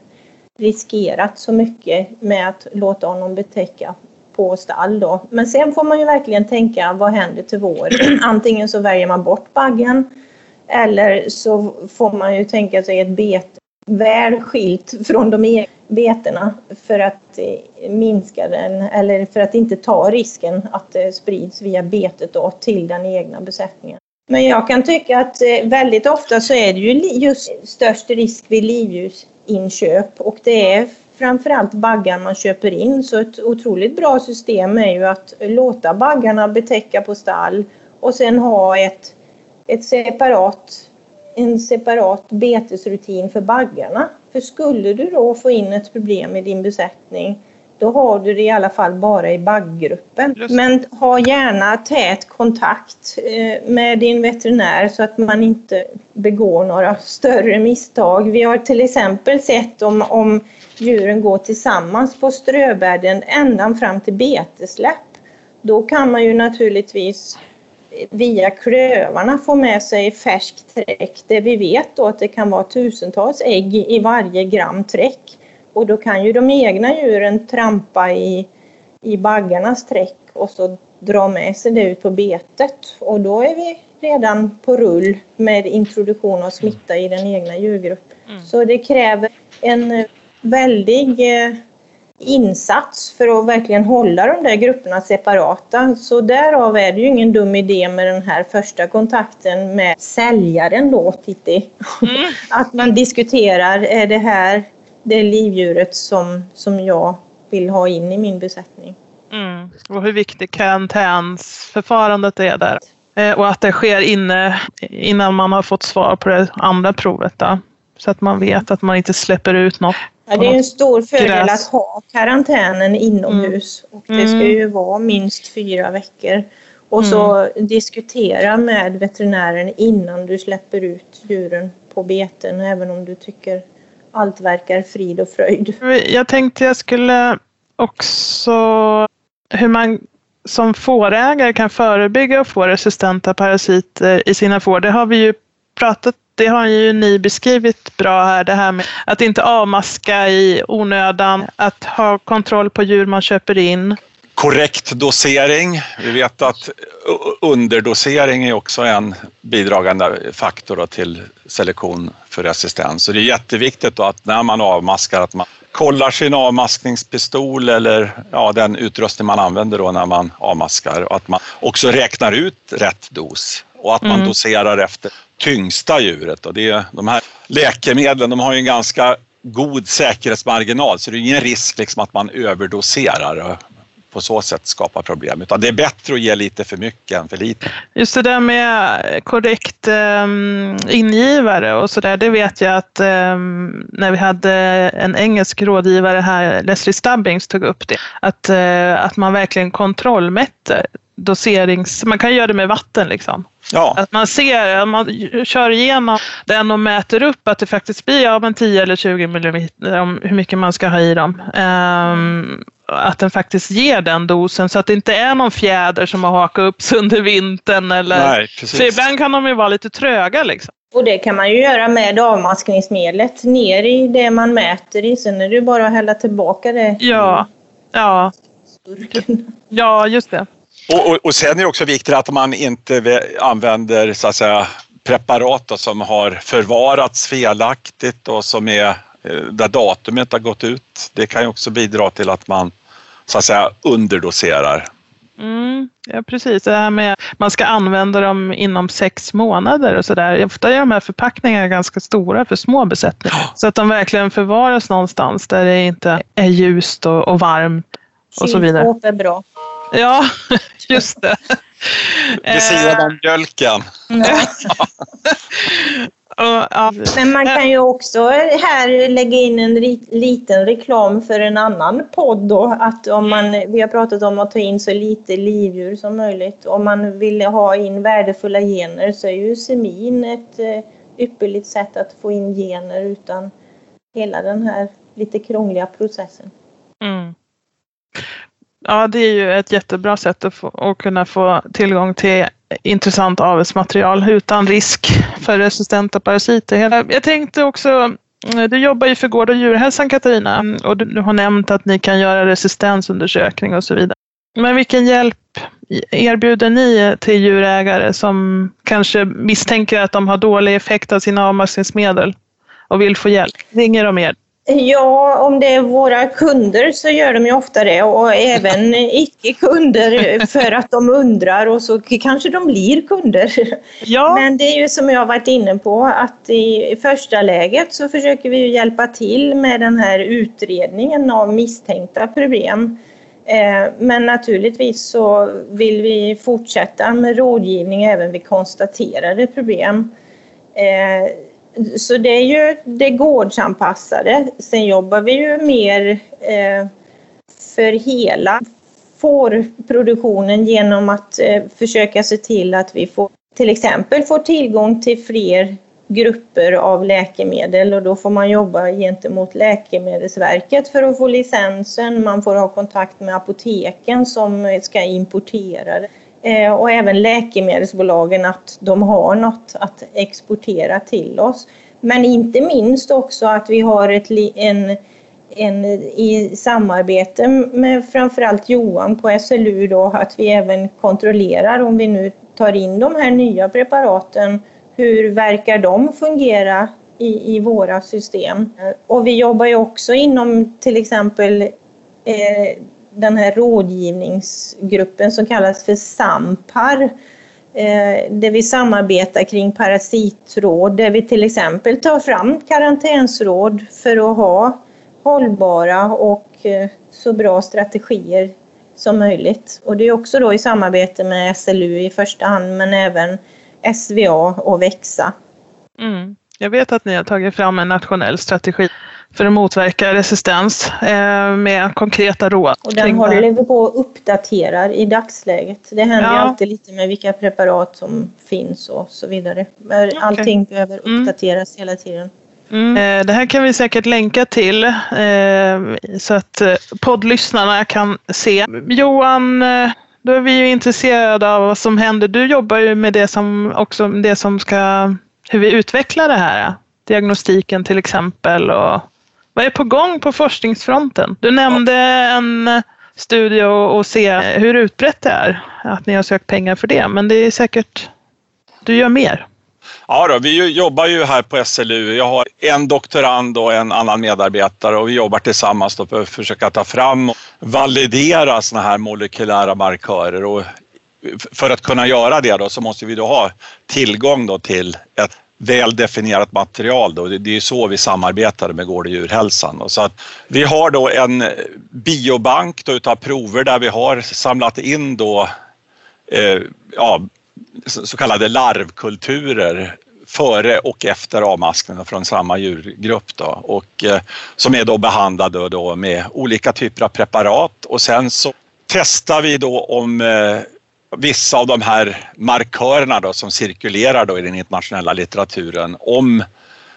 riskerat så mycket med att låta honom betäcka på stall då. Men sen får man ju verkligen tänka vad händer till våren? Antingen så väljer man bort baggen eller så får man ju tänka sig ett bete väl skilt från de egna betena för att eh, minska den eller för att inte ta risken att det sprids via betet då till den egna besättningen. Men jag kan tycka att eh, väldigt ofta så är det ju just störst risk vid livdjursinköp och det är framförallt baggar man köper in. Så ett otroligt bra system är ju att låta baggarna betäcka på stall och sen ha ett, ett separat, en separat betesrutin för baggarna. För skulle du då få in ett problem i din besättning då har du det i alla fall bara i det. Men ha gärna tät kontakt eh, med din veterinär så att man inte begår några större misstag. Vi har till exempel sett om, om djuren går tillsammans på ströbädden ända fram till betesläpp. Då kan man ju naturligtvis via klövarna få med sig färskt träck där vi vet då att det kan vara tusentals ägg i varje gram träck. Och då kan ju de egna djuren trampa i, i baggarnas träck och så dra med sig det ut på betet. Och då är vi redan på rull med introduktion av smitta i den egna djurgruppen. Så det kräver en väldig eh, insats för att verkligen hålla de där grupperna separata. Så därav är det ju ingen dum idé med den här första kontakten med säljaren då, Titti. Att man diskuterar, är det här det livdjuret som, som jag vill ha in i min besättning? Mm. Och hur viktigt karantänsförfarandet är där. Eh, Och att det sker inne, innan man har fått svar på det andra provet. Då. Så att man vet att man inte släpper ut något. Ja, det är en stor fördel Gräs. att ha karantänen inomhus och det ska Mm. ju vara minst fyra veckor. Och så diskutera med veterinären innan du släpper ut djuren på beten även om du tycker allt verkar frid och fröjd. Jag tänkte jag skulle också hur man som fårägare kan förebygga och få resistenta parasiter i sina får. Det har vi ju pratat det har ju ni beskrivit bra här, det här med att inte avmaska i onödan, att ha kontroll på djur man köper in. Korrekt dosering. Vi vet att underdosering är också en bidragande faktor till selektion för resistens. Så det är jätteviktigt att när man avmaskar att man kollar sin avmaskningspistol eller ja, den utrustning man använder då när man avmaskar och att man också räknar ut rätt dos och att man mm. doserar efter tyngsta djuret. Och det, de här läkemedlen de har ju en ganska god säkerhetsmarginal så det är ingen risk liksom att man överdoserar på så sätt skapa problem. Utan det är bättre att ge lite för mycket än för lite. Just det där med korrekt um, ingivare och sådär, det vet jag att um, när vi hade en engelsk rådgivare här, Leslie Stubbings, tog upp det. Att, uh, att man verkligen kontrollmätte doserings... Man kan göra det med vatten liksom. Ja. Att man ser, man kör igenom den och mäter upp att det faktiskt blir ja, men 10 eller 20 millimeter om hur mycket man ska ha i dem. Um, att den faktiskt ger den dosen så att det inte är någon fjäder som har hakat upp sig under vintern. Eller, Nej, för ibland kan de ju vara lite tröga. Liksom. Och det kan man ju göra med avmaskningsmedlet ner i det man mäter i. Sen är det bara att hälla tillbaka det. Ja, ja. ja just det. Och, och, och sen är det också viktigt att man inte använder så att säga, preparat som har förvarats felaktigt och som är eh, där datumet har gått ut. Det kan ju också bidra till att man så att säga underdoserar. Mm, ja precis, det här med att man ska använda dem inom sex månader och sådär. Ofta är de här förpackningarna ganska stora för små besättningar. Så att de verkligen förvaras någonstans där det inte är ljust och, och varmt och så vidare. är bra. Ja, just det. Vid sidan om mjölken. Men man kan ju också här lägga in en liten reklam för en annan podd då. Att om man, vi har pratat om att ta in så lite livdjur som möjligt. Om man vill ha in värdefulla gener så är ju semin ett eh, ypperligt sätt att få in gener utan hela den här lite krångliga processen. Mm. Ja, det är ju ett jättebra sätt att, få, att kunna få tillgång till intressant avelsmaterial utan risk för resistenta parasiter. Jag tänkte också, eh, du jobbar ju för Gård och djurhälsan Katarina och du har nämnt att ni kan göra resistensundersökning och så vidare. Men vilken hjälp erbjuder ni till djurägare som kanske misstänker att de har dålig effekt av sina avmaskningsmedel och vill få hjälp? Ringer de er? Ja, om det är våra kunder så gör de ju ofta det och även icke-kunder för att de undrar och så kanske de blir kunder. Ja. Men det är ju som jag varit inne på att i första läget så försöker vi hjälpa till med den här utredningen av misstänkta problem. Eh, men naturligtvis så vill vi fortsätta med rådgivning även vid konstaterade problem. Så det är ju det gårdsanpassade. Sen jobbar vi ju mer eh, för hela fårproduktionen genom att eh, försöka se till att vi får till exempel får tillgång till fler grupper av läkemedel och då får man jobba gentemot Läkemedelsverket för att få licensen. Man får ha kontakt med apoteken som ska importera det. Eh, och även läkemedelsbolagen att de har något att exportera till oss. Men inte minst också att vi har ett, en, en, i samarbete med framförallt Johan på SLU då, att vi även kontrollerar om vi nu tar in de här nya preparaten, hur verkar de fungera i, i våra system? Och vi jobbar ju också inom till exempel eh, den här rådgivningsgruppen som kallas för SAMPAR eh, där vi samarbetar kring parasitråd, där vi till exempel tar fram karantänsråd för att ha hållbara och eh, så bra strategier som möjligt. Och det är också då i samarbete med SLU i första hand, men även SVA och Växa. Mm. Jag vet att ni har tagit fram en nationell strategi för att motverka resistens eh, med konkreta råd. Och den håller vi på att uppdatera i dagsläget. Det händer ja. alltid lite med vilka preparat som finns och så vidare. Okay. Allting behöver mm. uppdateras mm. hela tiden. Mm. Eh, det här kan vi säkert länka till eh, så att poddlyssnarna kan se. Johan, då är vi ju intresserade av vad som händer. Du jobbar ju med det som också det som ska hur vi utvecklar det här. Diagnostiken till exempel. Och vad är på gång på forskningsfronten? Du nämnde en eh, studie och, se hur utbrett det är. Att ni har sökt pengar för det. Men det är säkert, du gör mer. Ja, då, vi jobbar ju här på SLU. Jag har en doktorand och en annan medarbetare och vi jobbar tillsammans för att försöka ta fram och validera sådana här molekylära markörer. Och för att kunna göra det då så måste vi då ha tillgång då till ett väl definierat material. Då. Det är så vi samarbetar med Gård och djurhälsan. Så att vi har då en biobank då utav prover där vi har samlat in då, eh, ja, så kallade larvkulturer före och efter avmaskningen från samma djurgrupp då, och eh, som är då behandlade då med olika typer av preparat och sen så testar vi då om eh, vissa av de här markörerna då som cirkulerar då i den internationella litteraturen om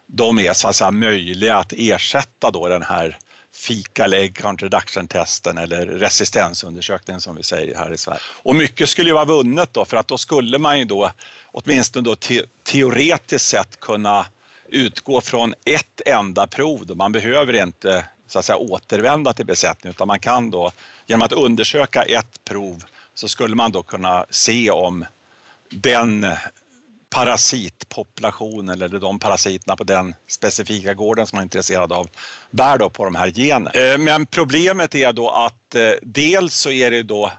de är så att säga möjliga att ersätta då den här fecal egg contraduction testen eller resistensundersökningen som vi säger här i Sverige. Och mycket skulle ju vara vunnet då för att då skulle man ju då åtminstone då te teoretiskt sett kunna utgå från ett enda prov. Då. Man behöver inte så att säga återvända till besättningen utan man kan då genom att undersöka ett prov så skulle man då kunna se om den parasitpopulationen eller de parasiterna på den specifika gården som man är intresserad av bär då på de här generna. Eh, men problemet är då att eh, dels så är det då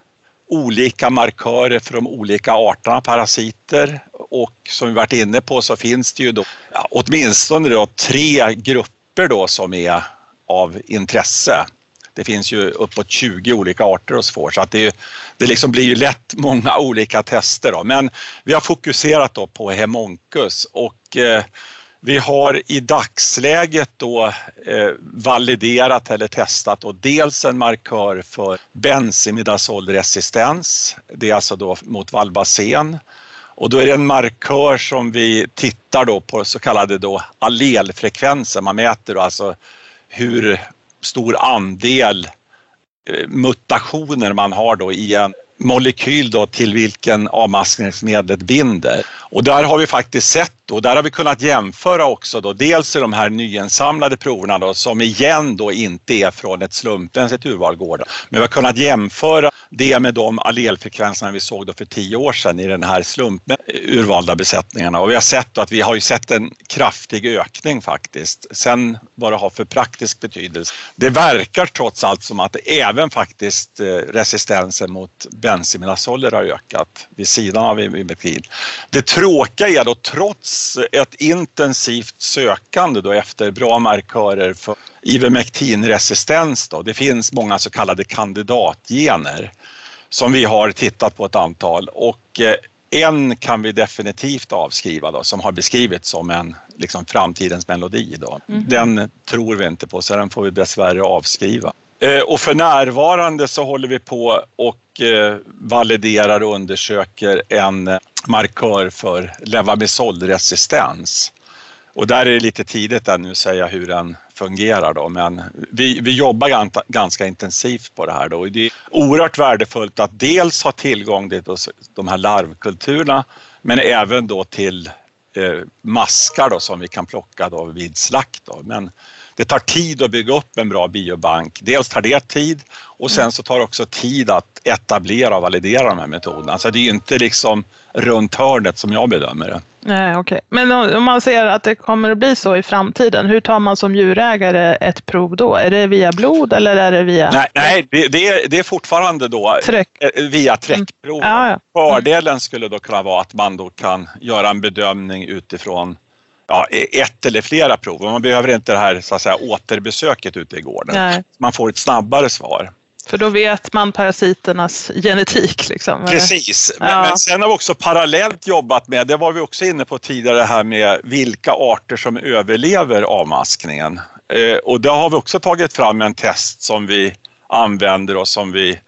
olika markörer för de olika arterna parasiter och som vi varit inne på så finns det ju då ja, åtminstone då tre grupper då som är av intresse. Det finns ju uppåt 20 olika arter hos får så att det, det liksom blir ju lätt många olika tester. Då. Men vi har fokuserat då på Hemoncus och eh, vi har i dagsläget då eh, validerat eller testat då dels en markör för bensimidazolresistens, Det är alltså då mot valbacen Och då är det en markör som vi tittar då på så kallade då allelfrekvenser. Man mäter då alltså hur stor andel eh, mutationer man har då i en molekyl då till vilken avmaskningsmedlet binder. Och där har vi faktiskt sett och där har vi kunnat jämföra också då dels i de här nyinsamlade proverna då som igen då inte är från ett slumpmässigt urvalgård. Men vi har kunnat jämföra det med de allelfrekvenserna vi såg då för tio år sedan i den här slumpurvalda eh, besättningarna och vi har sett att vi har ju sett en kraftig ökning faktiskt. Sen vad det har för praktisk betydelse. Det verkar trots allt som att även faktiskt eh, resistensen mot bensimidazoler har ökat vid sidan av ivermectin. Det tråkiga är då trots ett intensivt sökande då efter bra markörer för ivermectinresistens då, det finns många så kallade kandidatgener som vi har tittat på ett antal och eh, en kan vi definitivt avskriva då, som har beskrivits som en liksom, framtidens melodi. Då. Mm. Den tror vi inte på så den får vi dessvärre avskriva. Eh, och för närvarande så håller vi på och eh, validerar och undersöker en markör för levamisolresistens. Och där är det lite tidigt ännu att säga hur den fungerar då, men vi, vi jobbar ganska intensivt på det här då. Det är oerhört värdefullt att dels ha tillgång till de här larvkulturerna, men även då till eh, maskar då som vi kan plocka då vid slakt. Då. Men det tar tid att bygga upp en bra biobank. Dels tar det tid och sen så tar det också tid att etablera och validera de här metoderna. Alltså det är ju inte liksom runt hörnet som jag bedömer det. Nej, okay. Men om man ser att det kommer att bli så i framtiden, hur tar man som djurägare ett prov då? Är det via blod eller är det via? Nej, nej det, det, är, det är fortfarande då Träck. Eh, via träckprov. Mm. Ja, ja. Fördelen skulle då kunna vara att man då kan göra en bedömning utifrån ja, ett eller flera prov. Man behöver inte det här så att säga, återbesöket ute i gården. Nej. Man får ett snabbare svar. För då vet man parasiternas genetik. Liksom. Precis, men, ja. men sen har vi också parallellt jobbat med, det var vi också inne på tidigare här med vilka arter som överlever avmaskningen. Eh, och där har vi också tagit fram en test som vi använder och som vi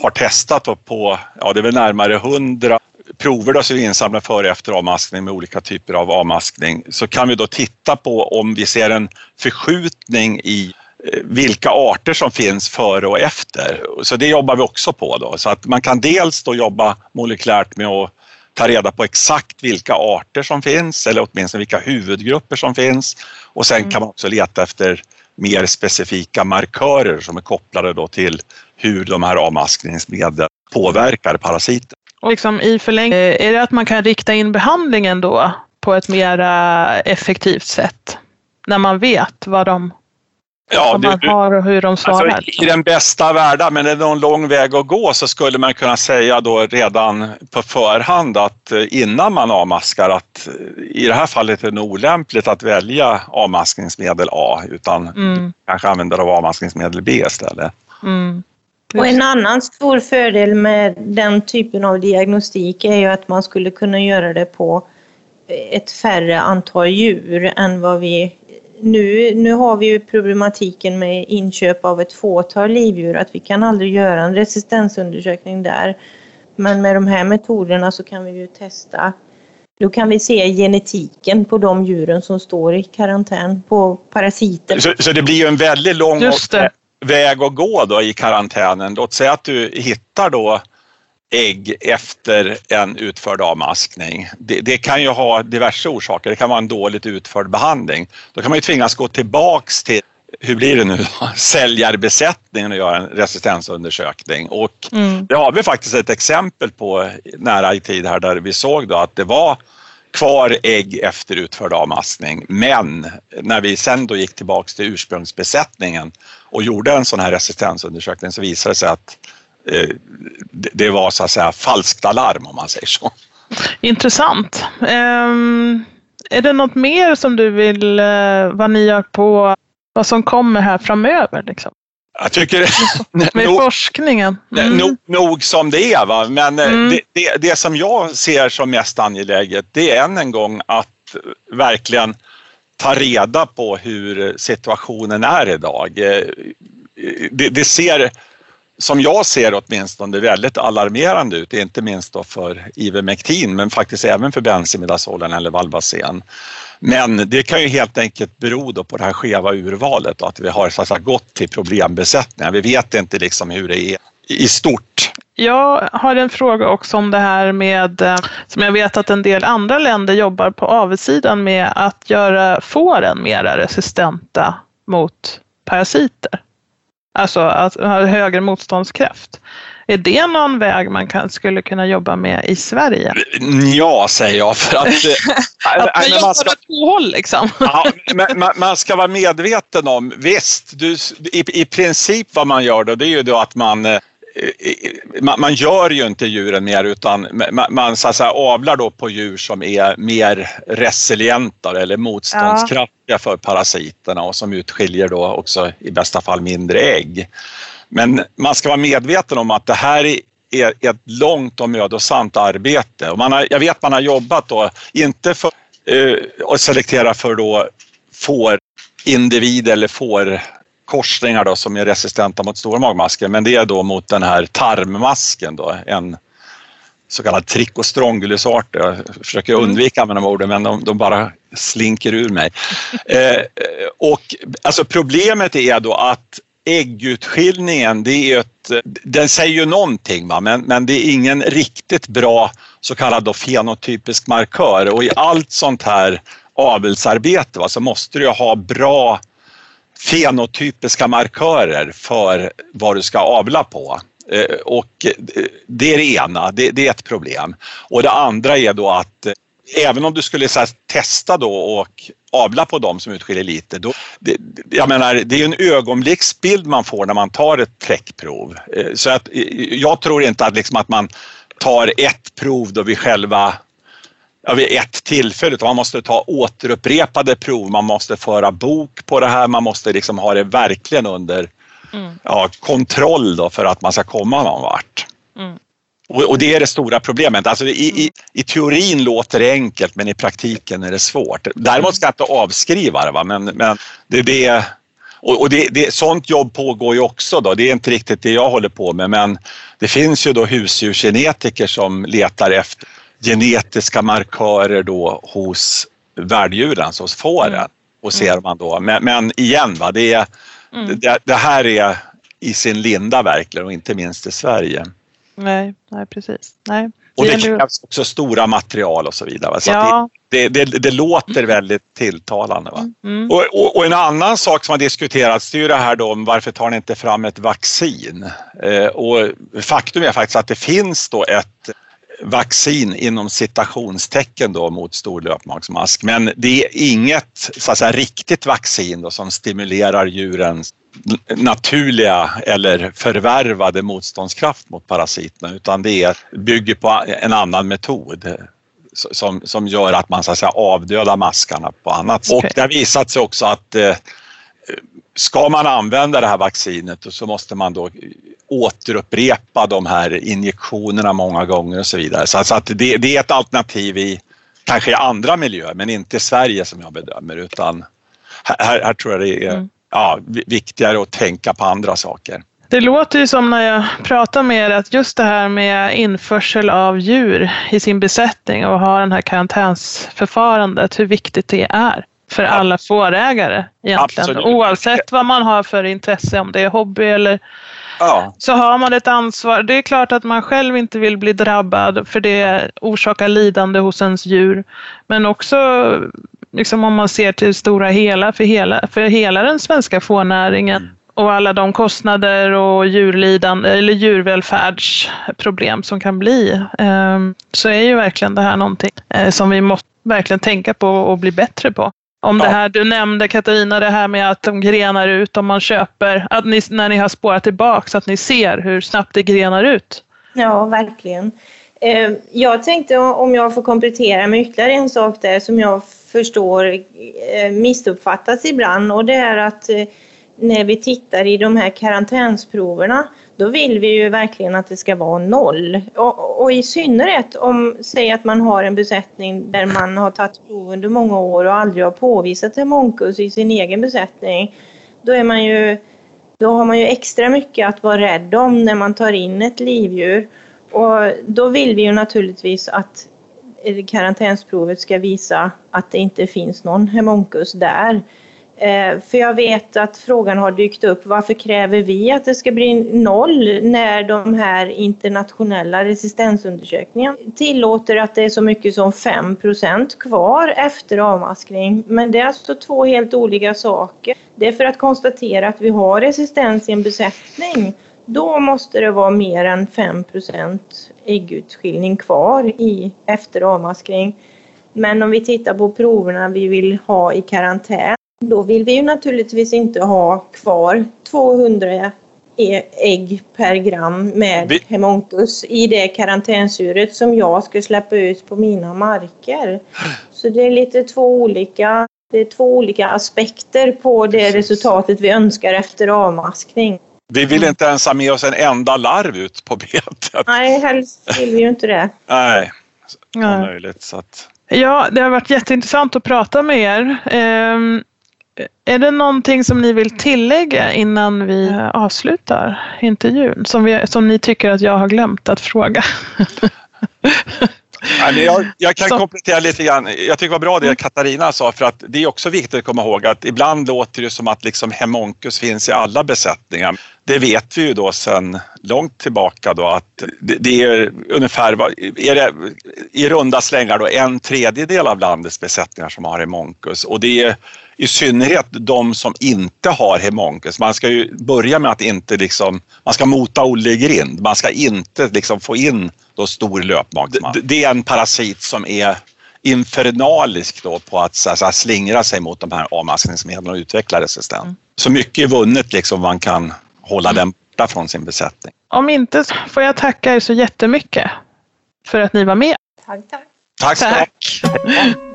har testat på, ja det är väl närmare hundra prover då som vi insamlar före och efter avmaskning med olika typer av avmaskning så kan vi då titta på om vi ser en förskjutning i eh, vilka arter som finns före och efter. Så det jobbar vi också på då. Så att man kan dels då jobba molekylärt med att ta reda på exakt vilka arter som finns eller åtminstone vilka huvudgrupper som finns och sen kan man också leta efter mer specifika markörer som är kopplade då till hur de här avmaskningsmedlen påverkar parasiter. Och liksom i förlängningen, är det att man kan rikta in behandlingen då på ett mer effektivt sätt? När man vet vad de Ja, vad man du- har och hur de svarar. Alltså, I den bästa av världar, men det är någon lång väg att gå, så skulle man kunna säga då redan på förhand att eh, innan man avmaskar att eh, i det här fallet är det nog olämpligt att välja avmaskningsmedel A utan Mm, kanske använda av avmaskningsmedel B istället. mm. Och en annan stor fördel med den typen av diagnostik är ju att man skulle kunna göra det på ett färre antal djur än vad vi... Nu, nu har vi ju problematiken med inköp av ett fåtal livdjur, att vi kan aldrig göra en resistensundersökning där. Men med de här metoderna så kan vi ju testa. Då kan vi se genetiken på de djuren som står i karantän på parasiter. Så, så det blir ju en väldigt lång Just det. Väg att gå då i karantänen. Låt säga att du hittar då ägg efter en utförd avmaskning. Det, det kan ju ha diverse orsaker. Det kan vara en dåligt utförd behandling. Då kan man ju tvingas gå tillbaks till hur blir det nu? Säljarbesättningen och göra en resistensundersökning. Och Mm. det har vi faktiskt ett exempel på nära i tid här där vi såg då att det var kvar ägg efter utförd avmaskning. Men när vi sen då gick tillbaks till ursprungsbesättningen och gjorde en sån här resistensundersökning så visade det sig att eh, det- var så att säga falskt alarm om man säger så. Intressant. Um, är det något mer som du vill, uh, vad ni gör på vad som kommer här framöver? Liksom? Jag tycker Med nog, forskningen? Mm. nog, nog som det är va, men eh, Mm. det, det, det som jag ser som mest angeläget det är än en gång att verkligen ta reda på hur situationen är idag. Eh, Det, det ser, som jag ser åtminstone, väldigt alarmerande ut, inte minst då för Ivermectin men faktiskt även för bensimidazolen eller valbacen. Men det kan ju helt enkelt bero då på det här skeva urvalet och att vi har så att säga, gått till problembesättningar. Vi vet inte liksom hur det är i stort. Jag har en fråga också om det här med, eh, som jag vet att en del andra länder jobbar på avsidan med att göra fåren mera resistenta mot parasiter. Alltså att ha högre motståndskraft. Är det någon väg man kan, skulle kunna jobba med i Sverige? Ja, säger jag för att... eh, Att man jobbar man ska, åt två håll liksom. ja, men man, man ska vara medveten om, visst, du, i, i princip vad man gör då, det är ju då att man eh, man, man gör ju inte djuren mer utan man, man så att säga, avlar då på djur som är mer resilienta eller motståndskraftiga för parasiterna och som utskiljer då också i bästa fall mindre ägg. Men man ska vara medveten om att det här är är ett långt och mödosamt arbete. Och man har, jag vet man har jobbat då, inte för eh, att selektera för då får individ eller får korsningar då som är resistenta mot stora magmasker, men det är då mot den här tarmmasken då, en så kallad trichostrongylus-art. Jag försöker undvika att använda de orden men de, de bara slinker ur mig. Eh, och alltså problemet är då att äggutskiljningen, det är ett, den säger ju någonting va? Men, men det är ingen riktigt bra så kallad då fenotypisk markör och i allt sånt här avelsarbete va, så måste du ju ha bra fenotypiska markörer för vad du ska avla på. Eh, och eh, det är det ena, det, det är ett problem. Och det andra är då att eh, även om du skulle så här, testa då och avla på dem som utskiljer lite, då, det, jag menar, det är en ögonblicksbild man får när man tar ett träckprov. Så att, jag tror inte att, liksom, att man tar ett prov då vi själva ja, vid ett tillfälle utan man måste ta återupprepade prov, man måste föra bok på det här, man måste liksom ha det verkligen under Mm. ja, kontroll då för att man ska komma någon vart. Mm. Och, och det är det stora problemet. Alltså i, i, I teorin låter det enkelt men i praktiken är det svårt. Däremot ska jag inte avskriva det, va? men, men det, och, och det, det, sånt jobb pågår ju också. Då. Det är inte riktigt det jag håller på med men det finns ju då husdjursgenetiker som letar efter genetiska markörer då hos värddjuren, alltså hos fåren. Mm. Och ser man då. Men, men igen, va? Det, Mm. det, det här är i sin linda verkligen och inte minst i Sverige. Nej, nej precis. Nej. Och det krävs också stora material och så vidare. va? Så Ja. det, det, det, det låter väldigt tilltalande. Va? Mm. Och, och, och en annan sak som har diskuterats det är ju det här då om varför tar ni inte fram ett vaccin? Eh, och faktum är faktiskt att det finns då ett vaccin inom citationstecken då mot stor löpmagsmask. Men det är inget så att säga, riktigt vaccin då som stimulerar djurens naturliga eller förvärvade motståndskraft mot parasiterna utan det bygger på en annan metod som, som gör att man så att säga, avdödar maskarna på annat sätt. Och det har visat sig också att eh, ska man använda det här vaccinet så måste man då återupprepa de här injektionerna många gånger och så vidare. Så, så att det, det är ett alternativ i kanske i andra miljöer men inte i Sverige som jag bedömer utan här, här tror jag det är Mm. ja, vi- viktigare att tänka på andra saker. Det låter ju som när jag pratar med er att just det här med införsel av djur i sin besättning och ha den här karantänsförfarandet, hur viktigt det är för alla fårägare egentligen. Absolut. Oavsett vad man har för intresse, om det är hobby eller Ja, så har man ett ansvar. Det är klart att man själv inte vill bli drabbad för det orsakar lidande hos ens djur. Men också liksom om man ser till stora hela för hela, för hela den svenska fårnäringen och alla de kostnader och djurlidande eller djurvälfärdsproblem som kan bli eh, så är ju verkligen det här någonting eh, som vi måste verkligen tänka på och bli bättre på. Om det Ja. här du nämnde Katarina, det här med att de grenar ut om man köper, att ni, när ni har spårat tillbaka så att ni ser hur snabbt det grenar ut. Ja, verkligen. Eh, Jag tänkte om jag får komplettera med ytterligare en sak där som jag förstår eh, missuppfattas ibland och det är att eh, när vi tittar i de här karantänsproverna då vill vi ju verkligen att det ska vara noll. Och, och i synnerhet om, säg att man har en besättning där man har tagit prov under många år och aldrig har påvisat hemonkus i sin egen besättning. Då är man ju då har man ju extra mycket att vara rädd om när man tar in ett livdjur. Och då vill vi ju naturligtvis att karantänsprovet ska visa att det inte finns någon hemonkus där. Eh, För jag vet att frågan har dykt upp, varför kräver vi att det ska bli noll när de här internationella resistensundersökningarna tillåter att det är så mycket som 5% kvar efter avmaskning. Men det är alltså två helt olika saker. Det är för att konstatera att vi har resistens i en besättning. Då måste det vara mer än 5% äggutskiljning kvar i efter avmaskning. Men om vi tittar på proverna vi vill ha i karantän, då vill vi ju naturligtvis inte ha kvar 200 e- ägg per gram med Vi- hemonkus i det karantänsdjuret som jag ska släppa ut på mina marker. Så det är lite två olika, det är två olika aspekter på det resultatet vi önskar efter avmaskning. vi vill inte ens ha med oss en enda larv ut på betet. Nej, helst vill vi ju inte det. Nej, om Ja. möjligt. Så att, Ja, det har varit jätteintressant att prata med er. Är det någonting som ni vill tillägga innan vi eh, avslutar intervjun? Som, vi, som ni tycker att jag har glömt att fråga? Nej, men jag, jag kan Så- komplettera lite grann. Jag tycker det var bra det Katarina sa för att det är också viktigt att komma ihåg att ibland låter det som att liksom hemonkus finns i alla besättningar. Det vet vi ju då sedan långt tillbaka då att det, det är ungefär är det, i runda slängar då en tredjedel av landets besättningar som har hemonkus och det är i synnerhet de som inte har hemonkus. Man ska ju börja med att inte liksom, man ska mota Olle i grind. Man ska inte liksom få in då stor löpmagsmask. Det, det är en parasit som är infernalisk då på att så, så slingra sig mot de här avmaskningsmedlen och utveckla resistens. Så mycket är vunnet liksom man kan hålla den borta från sin besättning. Om inte så får jag tacka er så jättemycket för att ni var med. Tack, tack. Tack. Tack!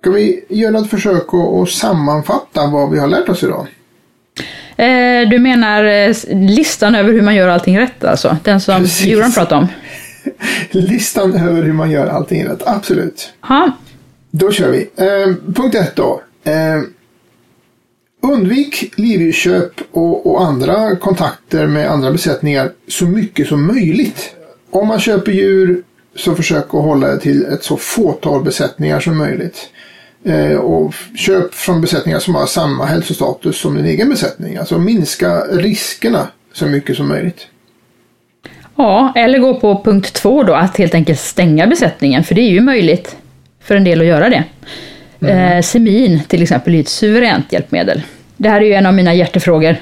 Ska vi göra ett försök att, att sammanfatta vad vi har lärt oss idag? Eh, du menar eh, listan över hur man gör allting rätt alltså? Den som Precis. Joran pratade om? Listan över hur man gör allting rätt, absolut. Ja, Då kör vi. Eh, punkt ett då. Eh, undvik livdjursköp och, och andra kontakter med andra besättningar så mycket som möjligt. Om man köper djur så försök att hålla det till ett så fåtal besättningar som möjligt. Eh, och köp från besättningar som har samma hälsostatus som din egen besättning. Alltså minska riskerna så mycket som möjligt. Ja, eller gå på punkt två då, att helt enkelt stänga besättningen, för det är ju möjligt för en del att göra det. Mm. Eh, semin till exempel är ett suveränt hjälpmedel. Det här är ju en av mina hjärtefrågor.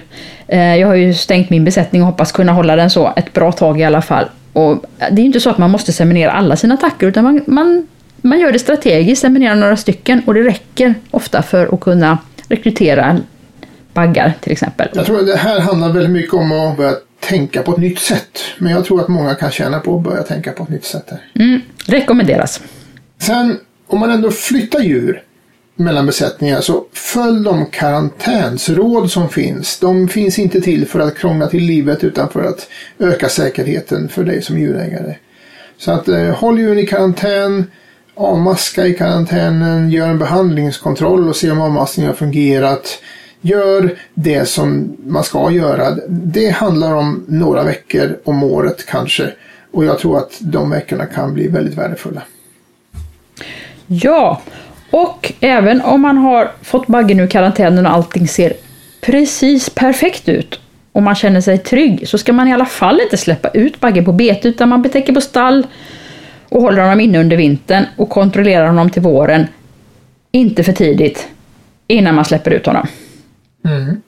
Eh, jag har ju stängt min besättning och hoppas kunna hålla den så ett bra tag i alla fall. Och det är inte så att man måste seminera alla sina attacker, utan man, man, man gör det strategiskt, seminerar några stycken och det räcker ofta för att kunna rekrytera baggar till exempel. Jag tror att det här handlar väldigt mycket om att börja tänka på ett nytt sätt. Men jag tror att många kan tjäna på att börja tänka på ett nytt sätt. Här. Mm, rekommenderas. Sen om man ändå flyttar djur mellan besättningar så följ de karantänsråd som finns. De finns inte till för att krångla till livet utan för att öka säkerheten för dig som djurägare. Så att eh, håll djuren i karantän, avmaska i karantänen, gör en behandlingskontroll och se om avmaskningen har fungerat. Gör det som man ska göra. Det handlar om några veckor om året kanske. Och jag tror att de veckorna kan bli väldigt värdefulla. Ja, och även om man har fått baggen ur karantänen och allting ser precis perfekt ut och man känner sig trygg så ska man i alla fall inte släppa ut baggen på bete utan man betäcker på stall och håller honom inne under vintern och kontrollerar honom till våren. Inte för tidigt innan man släpper ut honom. Mm.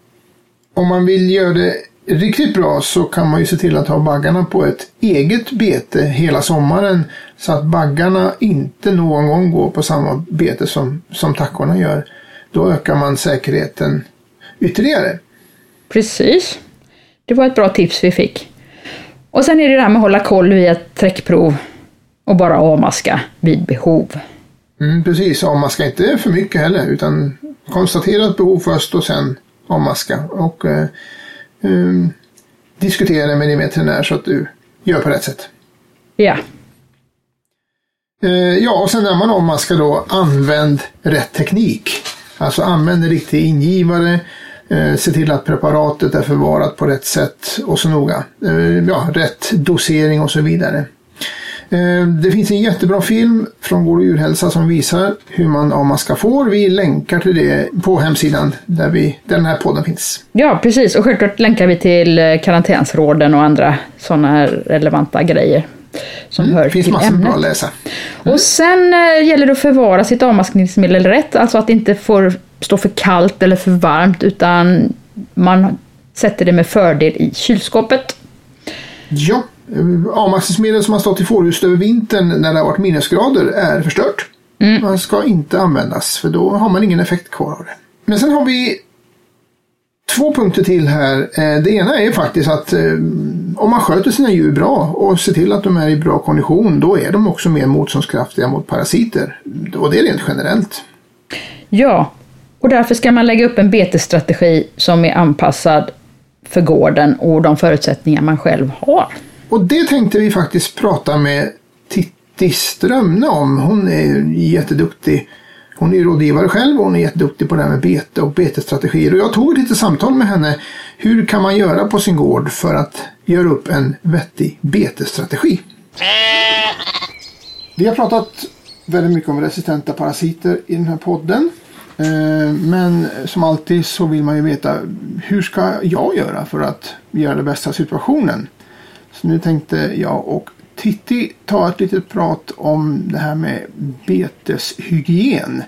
Om man vill göra det riktigt bra så kan man ju se till att ha baggarna på ett eget bete hela sommaren så att baggarna inte någon gång går på samma bete som, som tackorna gör. Då ökar man säkerheten ytterligare. Precis. Det var ett bra tips vi fick. Och sen är det det här med att hålla koll vid ett träckprov och bara avmaska vid behov. Mm, precis, avmaska inte för mycket heller utan konstatera ett behov först och sen avmaska. Och eh, um, diskutera med din veterinär så att du gör på rätt sätt. Ja. Eh, ja, och sen när man avmaskar då, använd rätt teknik. Alltså använd en riktig ingivare. Eh, se till att preparatet är förvarat på rätt sätt och så noga. Eh, ja, rätt dosering och så vidare. Det finns en jättebra film från Vår och djurhälsa som visar hur man avmaskar får. Vi länkar till det på hemsidan där, vi, där den här podden finns. Ja, precis. Och självklart länkar vi till karantänsråden och andra sådana här relevanta grejer som mm, hör finns till massor ämnet. bra att läsa. Mm. Och sen äh, gäller det att förvara sitt avmaskningsmedel rätt, alltså att det inte får stå för kallt eller för varmt utan man sätter det med fördel i kylskåpet. Ja, avmaskningsmedel som har stått i fårhuset över vintern när det har varit minusgrader är förstört. Mm. Man ska inte användas för då har man ingen effekt kvar av det. Men sen har vi två punkter till här. Eh, det ena är faktiskt att eh, om man sköter sina djur bra och ser till att de är i bra kondition då är de också mer motståndskraftiga mot parasiter. Och det är rent generellt. Ja, och därför ska man lägga upp en betesstrategi som är anpassad för gården och de förutsättningar man själv har. Och det tänkte vi faktiskt prata med Titti Strömne om. Hon är jätteduktig. Hon är rådgivare själv och hon är jätteduktig på det här med bete och betesstrategier. Och jag tog ett litet samtal med henne. Hur kan man göra på sin gård för att göra upp en vettig betesstrategi? Vi har pratat väldigt mycket om resistenta parasiter i den här podden. Eh, men som alltid så vill man ju veta hur ska jag göra för att göra det bästa av situationen? Så nu tänkte jag och Titti ta ett litet prat om det här med beteshygien.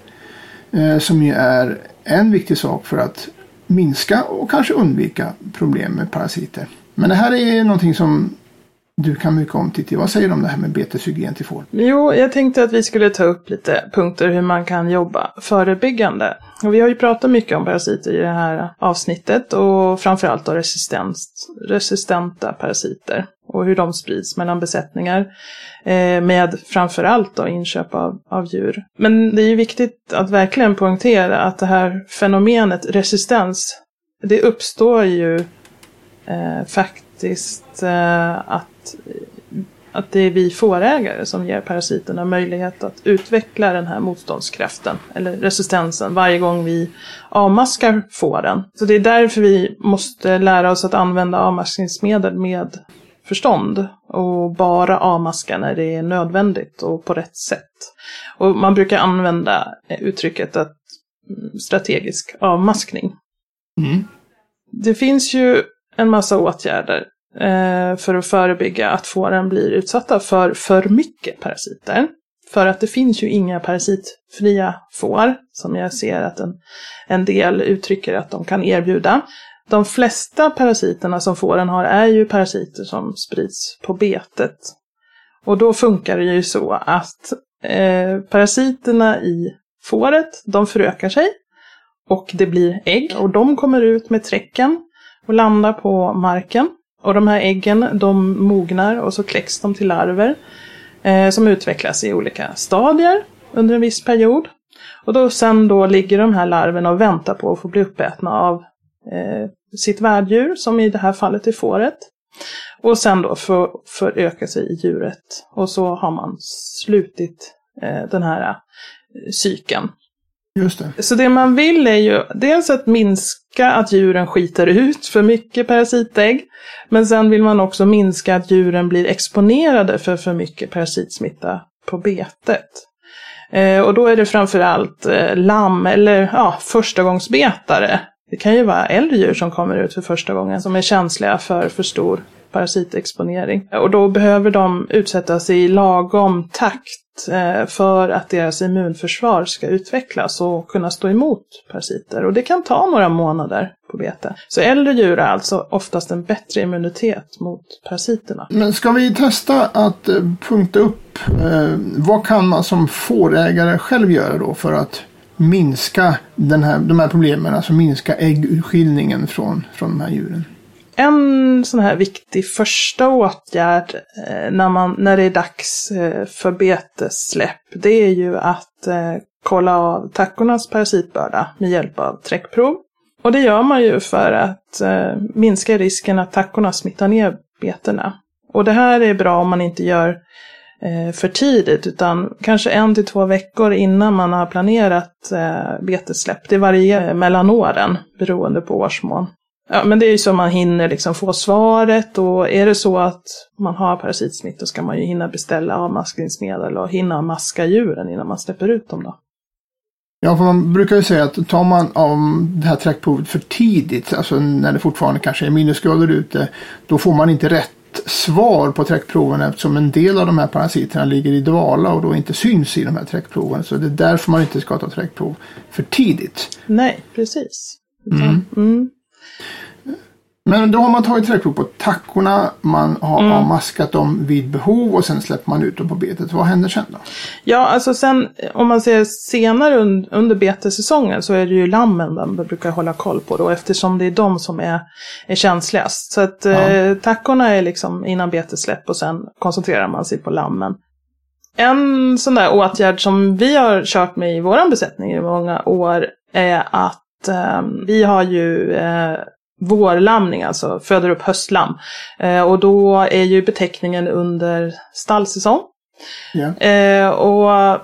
Eh, som ju är en viktig sak för att minska och kanske undvika problem med parasiter. Men det här är någonting som du kan mycket om Titti. Vad säger du om det här med beteshygien till får? Jo, jag tänkte att vi skulle ta upp lite punkter hur man kan jobba förebyggande. Och vi har ju pratat mycket om parasiter i det här avsnittet och framförallt då resistenta parasiter och hur de sprids mellan besättningar eh, med framförallt då inköp av, av djur. Men det är ju viktigt att verkligen poängtera att det här fenomenet resistens, det uppstår ju eh, faktiskt eh, att att det är vi fårägare som ger parasiterna möjlighet att utveckla den här motståndskraften eller resistensen varje gång vi avmaskar fåren. Så det är därför vi måste lära oss att använda avmaskningsmedel med förstånd och bara avmaska när det är nödvändigt och på rätt sätt. Och man brukar använda uttrycket att mm, strategisk avmaskning. Mm. Det finns ju en massa åtgärder eh, för att förebygga att fåren blir utsatta för för mycket parasiter. För att det finns ju inga parasitfria får, som jag ser att en, en del uttrycker att de kan erbjuda. De flesta parasiterna som fåren har är ju parasiter som sprids på betet. Och då funkar det ju så att eh, parasiterna i fåret, de förökar sig och det blir ägg och de kommer ut med träcken och landar på marken. Och de här äggen de mognar och så kläcks de till larver eh, som utvecklas i olika stadier under en viss period. Och då sen då ligger de här larverna och väntar på att få bli uppätna av eh, sitt värddjur, som i det här fallet är fåret. Och sen då för, föröka sig i djuret. Och så har man slutit eh, den här eh, cykeln. Just det. Så det man vill är ju dels att minska att djuren skiter ut för mycket parasitägg. Men sen vill man också minska att djuren blir exponerade för för mycket parasitsmitta på betet. Eh, och då är det framförallt eh, lamm eller ja, förstagångsbetare. Det kan ju vara äldre djur som kommer ut för första gången som är känsliga för för stor parasitexponering. Och då behöver de utsättas i lagom takt eh, för att deras immunförsvar ska utvecklas och kunna stå emot parasiter. Och det kan ta några månader på bete. Så äldre djur har alltså oftast en bättre immunitet mot parasiterna. Men ska vi testa att eh, punkta upp eh, vad kan man som fårägare själv göra då för att minska den här, de här problemen, alltså minska äggutskiljningen från, från de här djuren? En sån här viktig första åtgärd eh, när, man, när det är dags eh, för betessläpp, det är ju att eh, kolla av tackornas parasitbörda med hjälp av träckprov. Och det gör man ju för att minska risken att tackorna smittar ner betena. Och det här är bra om man inte gör för tidigt, utan kanske en till två veckor innan man har planerat betessläpp. Det varierar mellan åren beroende på årsmån. Ja, men det är ju så man hinner liksom få svaret och är det så att man har parasitsmitta ska man ju hinna beställa avmaskningsmedel och hinna maska djuren innan man släpper ut dem då. Ja, för man brukar ju säga att tar man av det här träckprovet för tidigt, alltså när det fortfarande kanske är minusgrader ute, då får man inte rätt svar på träckproven eftersom en del av de här parasiterna ligger i dvala och då inte syns i de här träckproven. Så det är därför man inte ska ta träckprov för tidigt. Nej, precis. Mm. Mm. Men då har man tagit träckprov på tackorna, man har Mm. avmaskat dem vid behov och sen släpper man ut dem på betet. Vad händer sen då? Ja, alltså sen om man ser senare un, under betesäsongen så är det ju lammen man brukar hålla koll på då eftersom det är de som är, är känsligast. Så att eh, tackorna är liksom innan betesläpp och sen koncentrerar man sig på lammen. En sån där åtgärd som vi har kört med i våran besättning i många år är att vi har ju eh, vårlamning, alltså föder upp höstlam. Eh, och då är ju beteckningen under stallsäsong. Eh, och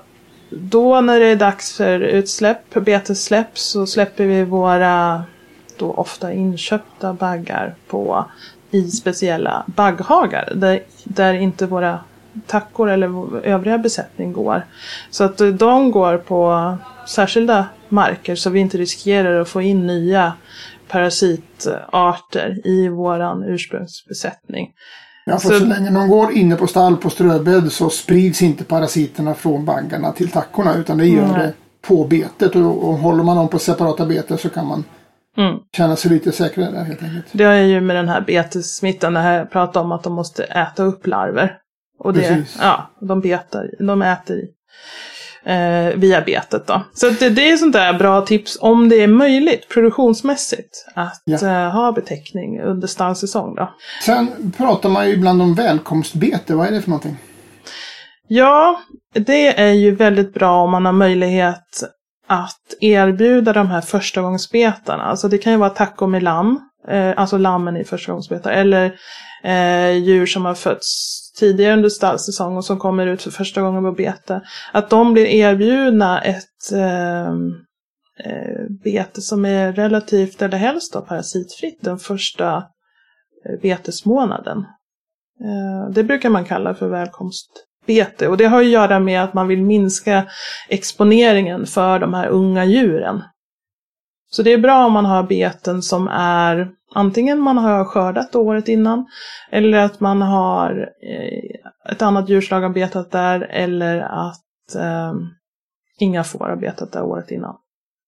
då när det är dags för utsläpp, betessläpp, så släpper vi våra då ofta inköpta baggar på i speciella bagghagar där, där inte våra tackor eller övriga besättning går. Så att de går på särskilda marker så vi inte riskerar att få in nya parasitarter i våran ursprungsbesättning. Ja, för Så- så... länge de går inne på stall på ströbädd så sprids inte parasiterna från baggarna till tackorna utan det gör Nej. det på betet och, och håller man dem på separata beten så kan man Mm. känna sig lite säkrare där helt enkelt. Det är ju med den här betessmittan, det här jag pratade om att de måste äta upp larver. Och det, Precis. ja, de betar, de äter i, eh, via betet då. Så det, det är sånt där bra tips om det är möjligt produktionsmässigt att Ja. eh, ha betäckning under stallsäsong då. Sen pratar man ju ibland om välkomstbete. Vad är det för någonting? Ja, det är ju väldigt bra om man har möjlighet att erbjuda de här förstagångsbetarna. Alltså det kan ju vara taco med lamm, eh, alltså lammen i förstagångsbetar, eller eh, djur som har fötts tidigare under stallsäsong och som kommer ut för första gången på bete. Att de blir erbjudna ett ehm, eh, bete som är relativt, eller helst då, parasitfritt den första eh, betesmånaden. Eh, det brukar man kalla för välkomstbete och det har att göra med att man vill minska exponeringen för de här unga djuren. Så det är bra om man har beten som är antingen man har skördat året innan eller att man har eh, ett annat djurslag har betat där eller att eh, inga får har betat där året innan.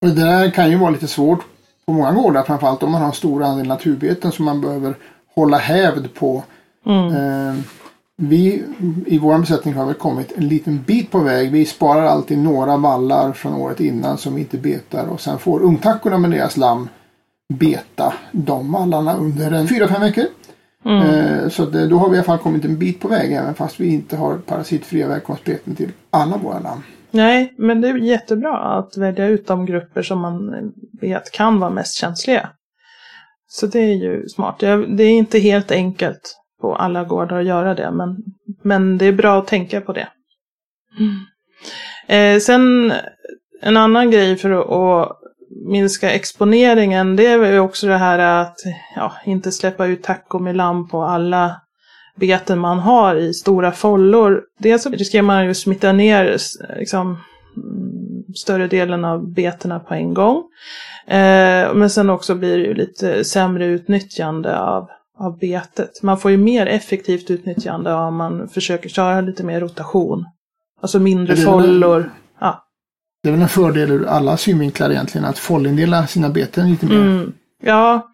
Det där kan ju vara lite svårt på många gårdar, framförallt om man har en stor andel naturbeten som man behöver hålla hävd på. Mm. Eh, vi i vår besättning har väl kommit en liten bit på väg. Vi sparar alltid några vallar från året innan som vi inte betar och sen får ungtackorna med deras lamm beta de vallarna under en fyra fem veckor. Mm. Eh, så det, då har vi i alla fall kommit en bit på väg även fast vi inte har parasitfria välkomstbeten till alla våra lamm. Nej, men det är jättebra att välja ut de grupper som man vet kan vara mest känsliga. Så det är ju smart. Det är inte helt enkelt på alla gårdar att göra det, men, men det är bra att tänka på det. Eh, sen en annan grej för att, att minska exponeringen, det är ju också det här att ja, inte släppa ut lamm på alla beten man har i stora follor. Dels så riskerar man ju att smitta ner liksom, mm, större delen av betena på en gång. Eh, men sen också blir det ju lite sämre utnyttjande av, av betet. Man får ju mer effektivt utnyttjande om man försöker köra lite mer rotation. Alltså mindre follor. Det är väl en fördel ur alla synvinklar egentligen att follindela sina beten lite mer. Mm. Ja,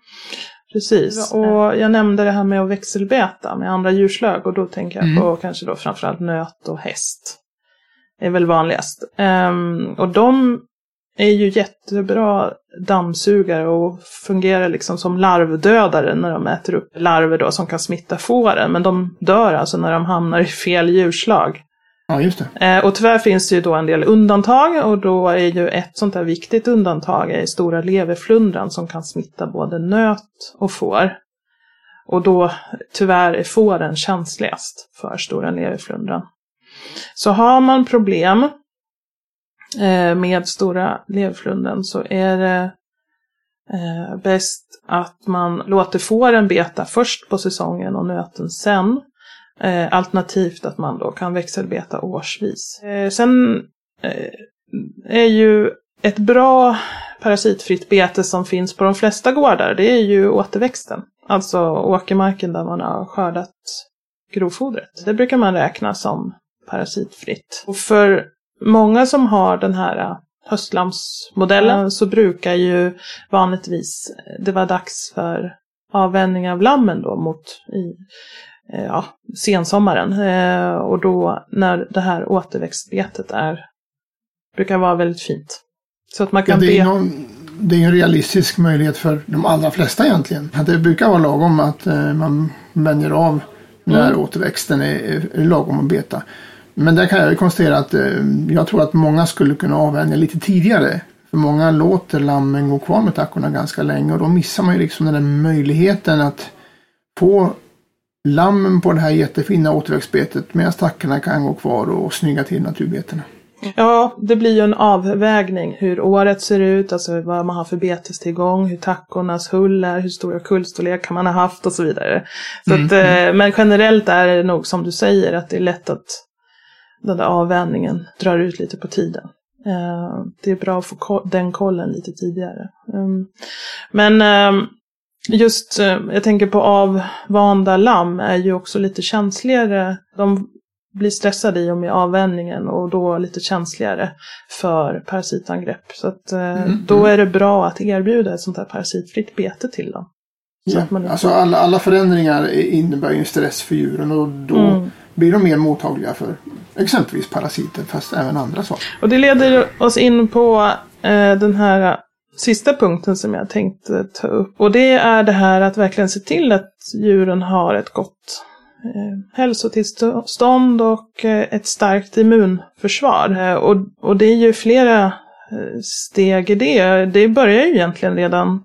precis. Och jag nämnde det här med att växelbeta med andra djurslag och då tänker jag Mm. på kanske då framförallt nöt och häst. Det är väl vanligast. Ehm, och de är ju jättebra dammsugare och fungerar liksom som larvdödare när de äter upp larver då som kan smitta fåren. Men de dör alltså när de hamnar i fel djurslag. Ja, just det. Eh, och tyvärr finns det ju då en del undantag och då är ju ett sånt där viktigt undantag är stora leverflundran som kan smitta både nöt och får. Och då tyvärr är fåren känsligast för stora leverflundran. Så har man problem eh, med stora leverflundran så är det eh, bäst att man låter fåren beta först på säsongen och nöten sen. Eh, alternativt att man då kan växelbeta årsvis. Eh, sen eh, är ju ett bra parasitfritt bete som finns på de flesta gårdar, det är ju återväxten. Alltså åkermarken där man har skördat grovfodret. Det brukar man räkna som parasitfritt. Och för många som har den här eh, höstlamsmodellen så brukar ju vanligtvis det vara dags för avvänjning av lammen då mot i eh, ja, sensommaren. Eh, och då när det här återväxtbetet är, brukar vara väldigt fint. Så att man Ja, kan det, är be... någon, det är en realistisk möjlighet för de allra flesta egentligen. Det brukar vara lagom att eh, man vänjer av när Mm. återväxten är, är lagom att beta. Men där kan jag ju konstatera att eh, jag tror att många skulle kunna avvänja lite tidigare. För många låter lammen gå kvar med tackorna ganska länge och då missar man ju liksom den där möjligheten att få lammen på det här jättefina återväxtbetet medan tackorna kan gå kvar och snygga till naturbetena. Ja, det blir ju en avvägning hur året ser ut, alltså vad man har för betestillgång, hur tackornas hull är, hur stora kullstorlekar man har haft och så vidare. Så Mm, att, eh, men generellt är det nog som du säger att det är lätt att den där avvägningen drar ut lite på tiden. Eh, det är bra att få den kollen lite tidigare. Mm. Men eh, just, eh, jag tänker på avvanda lamm är ju också lite känsligare. De blir stressade i och med avvänjningen och då lite känsligare för parasitangrepp. Så att, eh, Mm, då är det bra att erbjuda ett sånt här parasitfritt bete till dem. Så Ja, inte- alltså alla, alla förändringar innebär ju stress för djuren och då Mm. blir de mer mottagliga för exempelvis parasiter fast även andra saker. Och det leder oss in på eh, den här sista punkten som jag tänkte ta upp. Och det är det här att verkligen se till att djuren har ett gott eh, hälsotillstånd och eh, ett starkt immunförsvar. Eh, och, och det är ju flera eh, steg i det. Det börjar ju egentligen redan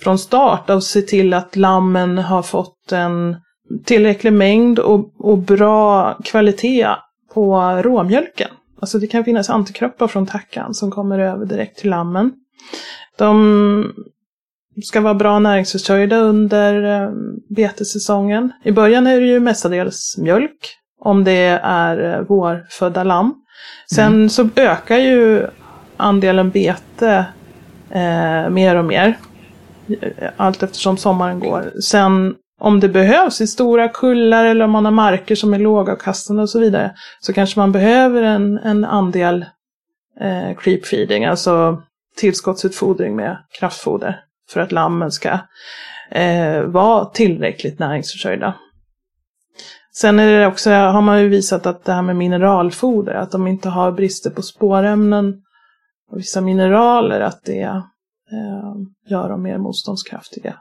från start att se till att lammen har fått en tillräcklig mängd och, och bra kvalitet på råmjölken. Alltså det kan finnas antikroppar från tackan som kommer över direkt till lammen. De ska vara bra näringsförsörjda under eh, betesäsongen. I början är det ju mestadels mjölk, om det är eh, vårfödda lamm. Sen mm. så ökar ju andelen bete eh, mer och mer allt eftersom sommaren går. Sen om det behövs i stora kullar eller om man har marker som är lågavkastande och så vidare så kanske man behöver en, en andel eh, creep feeding, alltså tillskottsutfodring med kraftfoder för att lammen ska eh, vara tillräckligt näringsförsörjda. Sen är det också, har man ju visat att det här med mineralfoder, att de inte har brister på spårämnen och vissa mineraler, att det eh, gör dem mer motståndskraftiga.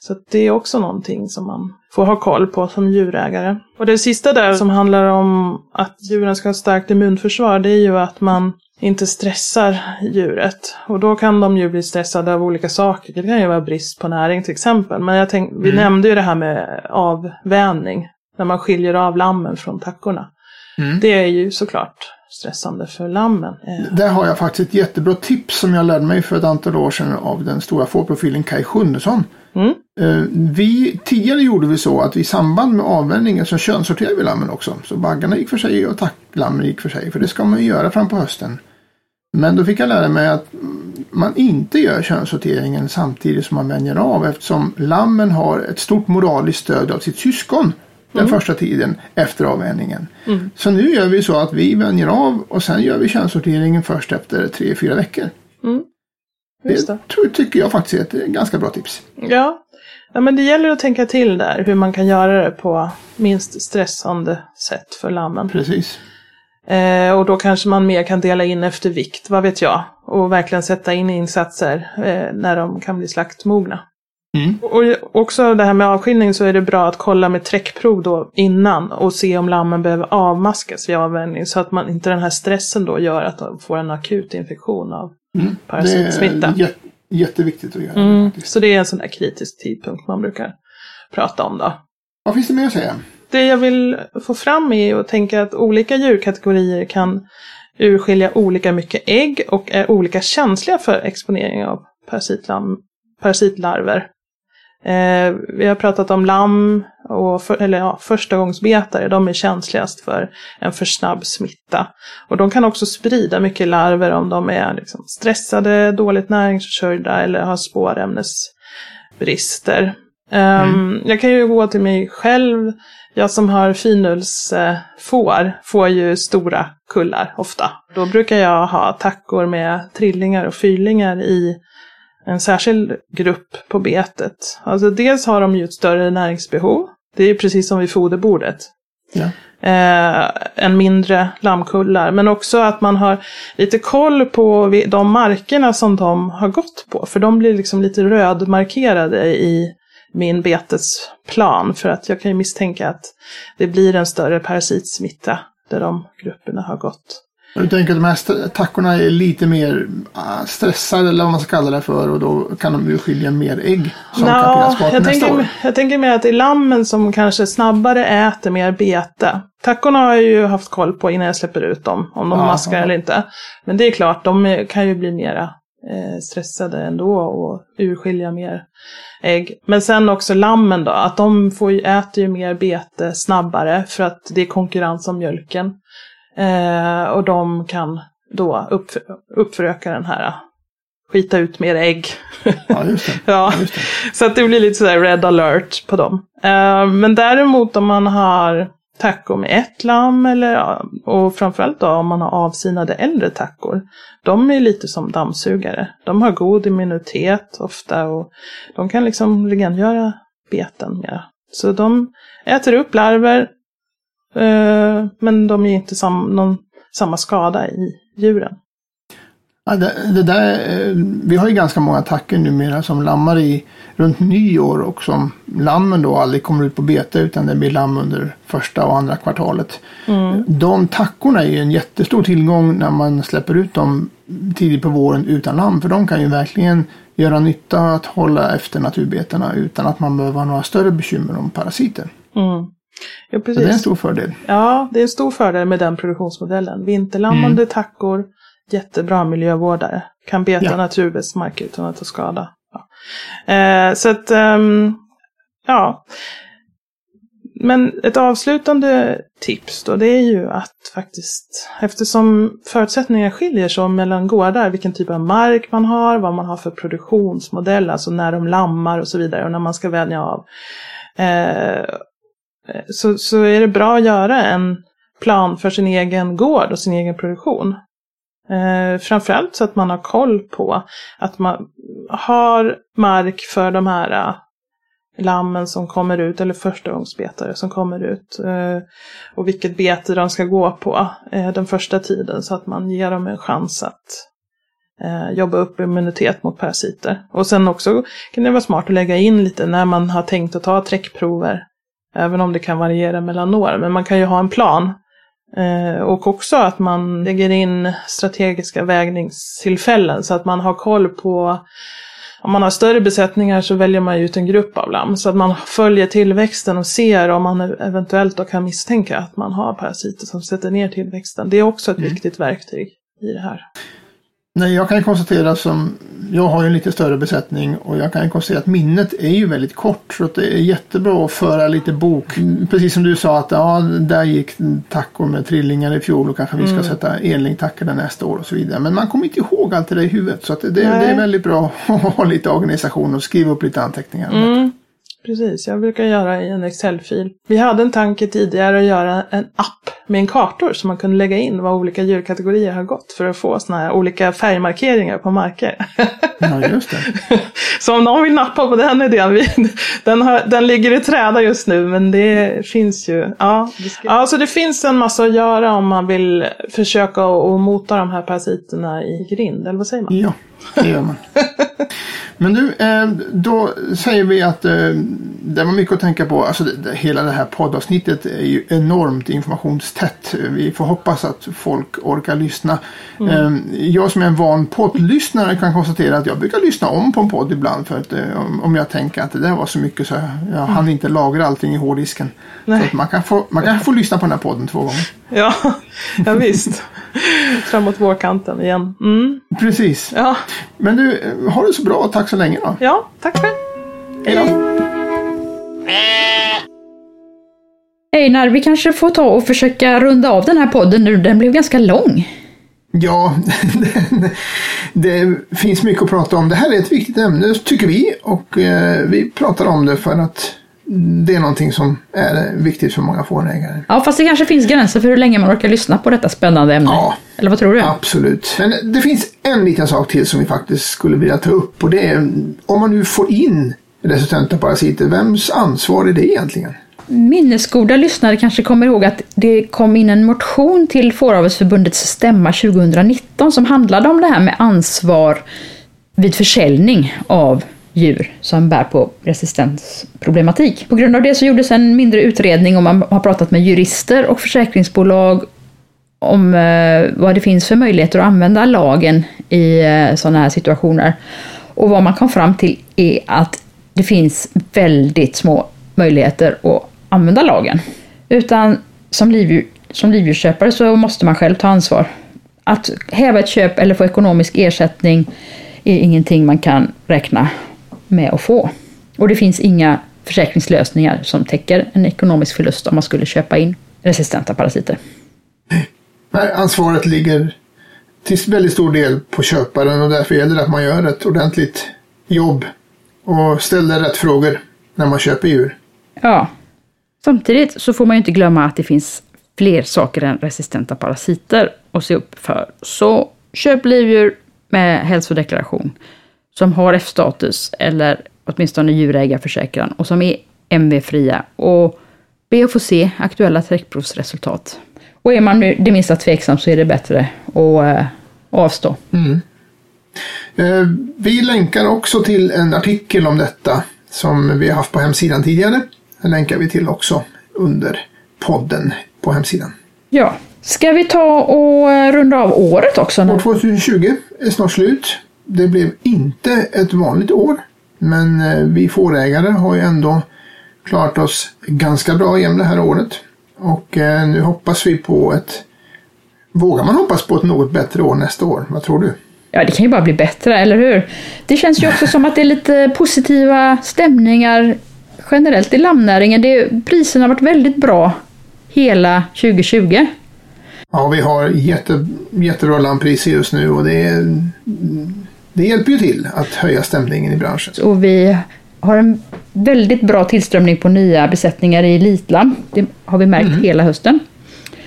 Så det är också någonting som man får ha koll på som djurägare. Och det sista där som handlar om att djuren ska ha ett starkt immunförsvar, det är ju att man inte stressar djuret. Och då kan de ju bli stressade av olika saker. Det kan ju vara brist på näring till exempel. Men jag tänk, vi mm. nämnde ju det här med avvänning. När man skiljer av lammen från tackorna. Mm. Det är ju såklart stressande för lammen. Där har jag faktiskt ett jättebra tips som jag lärde mig för ett antal år sedan av den stora fårprofilen Kai Sjunnesson. Mm. Eh, vi, tidigare gjorde vi så att i samband med avvänjningen så könssorterade vi lammen också. Så baggarna gick för sig och tacklammen gick för sig. För det ska man ju göra fram på hösten. Men då fick jag lära mig att man inte gör könssorteringen samtidigt som man vänjer av eftersom lammen har ett stort moraliskt stöd av sitt syskon den mm. första tiden efter avvänjningen. Mm. Så nu gör vi så att vi vänjer av och sen gör vi könssorteringen först efter tre, fyra veckor. Mm. Det, det tror, tycker jag faktiskt är ett ganska bra tips. Ja. ja, men det gäller att tänka till där hur man kan göra det på minst stressande sätt för lammen. Precis. Eh, och då kanske man mer kan dela in efter vikt, vad vet jag. Och verkligen sätta in insatser eh, när de kan bli slaktmogna. Mm. Och också det här med avskiljning så är det bra att kolla med träckprov då innan och se om lammen behöver avmaskas vid avvänjning så att man inte den här stressen då gör att de får en akut infektion av mm. parasitsmitta. Det är jätteviktigt att göra. Mm. Så det är en sån där kritisk tidpunkt man brukar prata om då. Vad finns det mer att säga? Det jag vill få fram är att tänka att olika djurkategorier kan urskilja olika mycket ägg och är olika känsliga för exponering av parasitlarver. Eh, vi har pratat om lamm och för, eller ja, förstagångsbetare, de är känsligast för en för snabb smitta. Och de kan också sprida mycket larver om de är liksom stressade, dåligt näringsförsörjda eller har spårämnesbrister. Ehm, mm. Jag kan ju gå till mig själv. Jag som har finullsfår får ju stora kullar ofta. Då brukar jag ha tackor med trillingar och fyrlingar i en särskild grupp på betet. Alltså dels har de ju ett större näringsbehov. Det är precis som vid foderbordet. Ja. Eh, en mindre lammkullar. Men också att man har lite koll på de markerna som de har gått på. För de blir liksom lite rödmarkerade i min betesplan. För att jag kan ju misstänka att det blir en större parasitsmitta där de grupperna har gått. Du tänker att de här tackorna är lite mer ah, stressade eller vad man ska kalla det för och då kan de ju skilja mer ägg som no, kan finnas kvar jag tänker, år. jag tänker mer att det är lammen som kanske snabbare äter mer bete. Tackorna har jag ju haft koll på innan jag släpper ut dem, om de Aha. maskar eller inte. Men det är klart, de kan ju bli mera eh, stressade ändå och urskilja mer ägg. Men sen också lammen då, att de får äter ju mer bete snabbare för att det är konkurrens om mjölken. Eh, och de kan då upp, uppföröka den här skita ut mer ägg. Ja, just det. ja. Just det. Så att det blir lite sådär red alert på dem. Eh, men däremot om man har tackor med ett lamm eller, och framförallt då om man har avsinade äldre tackor. De är lite som dammsugare. De har god immunitet ofta och de kan liksom rengöra beten mer. Så de äter upp larver, Eh, men de ger inte sam, någon, samma skada i djuren. Ja, det, det, där, eh, vi har ju ganska många tackor numera som lammar i runt nyår och som lammen då aldrig kommer ut på bete utan det blir lamm under första och andra kvartalet. Mm. De tackorna är ju en jättestor tillgång när man släpper ut dem tidigt på våren utan lamm för de kan ju verkligen göra nytta att hålla efter naturbetena utan att man behöver ha några större bekymmer om parasiter. Mm. Ja, precis. Så det är en stor fördel. Ja, det är en stor fördel med den produktionsmodellen. Vinterlammande mm. tackor, jättebra miljövårdare. Kan beta ja. naturbetesmark utan att ta skada. Ja. Eh, så att, ehm, ja. Men ett avslutande tips då, det är ju att faktiskt, eftersom förutsättningarna skiljer sig mellan gårdar, vilken typ av mark man har, vad man har för produktionsmodell, alltså när de lammar och så vidare, och när man ska vänja av. Eh, Eh, så, så är det bra att göra en plan för sin egen gård och sin egen produktion. Eh, framförallt så att man har koll på att man har mark för de här eh, lammen som kommer ut, eller förstagångsbetare som kommer ut. Eh, och vilket bete de ska gå på eh, den första tiden så att man ger dem en chans att eh, jobba upp immunitet mot parasiter. Och sen också kan det vara smart att lägga in lite när man har tänkt att ta träckprover. Även om det kan variera mellan år, men man kan ju ha en plan. Eh, och också att man lägger in strategiska vägningstillfällen så att man har koll på om man har större besättningar så väljer man ut en grupp av lamm. Så att man följer tillväxten och ser om man eventuellt då kan misstänka att man har parasiter som sätter ner tillväxten. Det är också ett mm. viktigt verktyg i det här. Nej, jag kan konstatera som, jag har ju en lite större besättning och jag kan konstatera att minnet är ju väldigt kort. Så att det är jättebra att föra lite bok. Precis som du sa att ja, där gick tackor med trillingar i fjol och kanske vi ska mm. sätta enlingtackor nästa år och så vidare. Men man kommer inte ihåg allt det där i huvudet. Så det, det är väldigt bra att ha lite organisation och skriva upp lite anteckningar. Mm. Precis, jag brukar göra i en Excel-fil. Vi hade en tanke tidigare att göra en app med en kartor som man kunde lägga in vad olika djurkategorier har gått för att få sådana här olika färgmarkeringar på marker. Ja, just det. Så om någon vill nappa på den idén, den, har, den ligger i träda just nu men det finns ju, ja. Ja, så det finns en massa att göra om man vill försöka att mota de här parasiterna i grind, eller vad säger man? Ja, det gör man. Men nu, eh, då säger vi att eh, det var mycket att tänka på. Alltså hela det här poddavsnittet är ju enormt informationstätt. Vi får hoppas att folk orkar lyssna. Mm. Eh, jag som är en van poddlyssnare kan konstatera att jag brukar lyssna om på en podd ibland. För att om jag tänker att det där var så mycket så jag mm. hann inte lagra allting i hårddisken. Så man, kan få, man kan få lyssna på den här podden två gånger. Ja, ja visst. Framåt vårkanten igen. Mm. Precis. Ja. Men du, ha det så bra. Tack så länge då. Ja, tack själv. Hej då. Einar, vi kanske får ta och försöka runda av den här podden nu. Den blev ganska lång. Ja, det, det, finns mycket att prata om. Det här är ett viktigt ämne tycker vi och eh, vi pratar om det för att det är någonting som är viktigt för många fårägare. Ja, fast det kanske finns gränser för hur länge man orkar lyssna på detta spännande ämne. Ja, Eller vad tror du? Absolut. Men det finns en liten sak till som vi faktiskt skulle vilja ta upp och det är om man nu får in resistenta parasiter, vems ansvar är det egentligen? Minnesgoda lyssnare kanske kommer ihåg att det kom in en motion till Fåravelsförbundets stämma 2019 som handlade om det här med ansvar vid försäljning av djur som bär på resistensproblematik. På grund av det så gjordes en mindre utredning och man har pratat med jurister och försäkringsbolag om eh, vad det finns för möjligheter att använda lagen i eh, sådana här situationer. Och vad man kom fram till är att det finns väldigt små möjligheter att använda lagen. Utan som, livdjur, som livdjursköpare så måste man själv ta ansvar. Att häva ett köp eller få ekonomisk ersättning är ingenting man kan räkna med att få. Och det finns inga försäkringslösningar som täcker en ekonomisk förlust om man skulle köpa in resistenta parasiter. Nej, ansvaret ligger till väldigt stor del på köparen och därför gäller det att man gör ett ordentligt jobb och ställer rätt frågor när man köper djur. Ja. Samtidigt så får man ju inte glömma att det finns fler saker än resistenta parasiter att se upp för. Så köp livdjur med hälsodeklaration som har F-status eller åtminstone djurägarförsäkran och som är MV-fria och be att få se aktuella träckprovsresultat. Och är man det minsta tveksam så är det bättre att äh, avstå. Mm. Eh, vi länkar också till en artikel om detta som vi har haft på hemsidan tidigare. Den länkar vi till också under podden på hemsidan. Ja. Ska vi ta och eh, runda av året också? År 2020 är snart slut. Det blev inte ett vanligt år. Men eh, vi fårägare har ju ändå klarat oss ganska bra igen det här året. Och eh, nu hoppas vi på ett... Vågar man hoppas på ett något bättre år nästa år? Vad tror du? Ja, det kan ju bara bli bättre, eller hur? Det känns ju också som att det är lite positiva stämningar generellt i lammnäringen. Det, priserna har varit väldigt bra hela 2020. Ja, vi har jätte, jättebra lammpriser just nu och det, det hjälper ju till att höja stämningen i branschen. Och vi har en väldigt bra tillströmning på nya besättningar i elitlamm. Det har vi märkt hela hösten.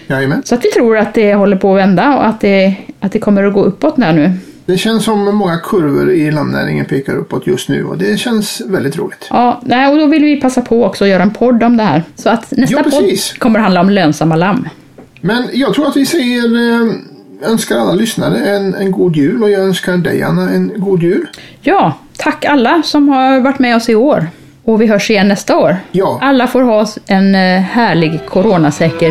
Jajamän. Så att vi tror att det håller på att vända och att det, att det kommer att gå uppåt där nu. Det känns som många kurvor i lammnäringen pekar uppåt just nu och det känns väldigt roligt. Ja, och då vill vi passa på också att göra en podd om det här. Så att nästa Ja, podd kommer handla om lönsamma lamm. Men jag tror att vi säger eh, önskar alla lyssnare en, en god jul och jag önskar dig Anna en god jul. Ja, tack alla som har varit med oss i år. Och vi hörs igen nästa år. Ja. Alla får ha en eh, härlig coronasäker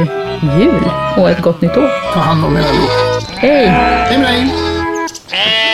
jul och ett gott nytt år. Ta hand om er allihop. Hej! Hej med dig!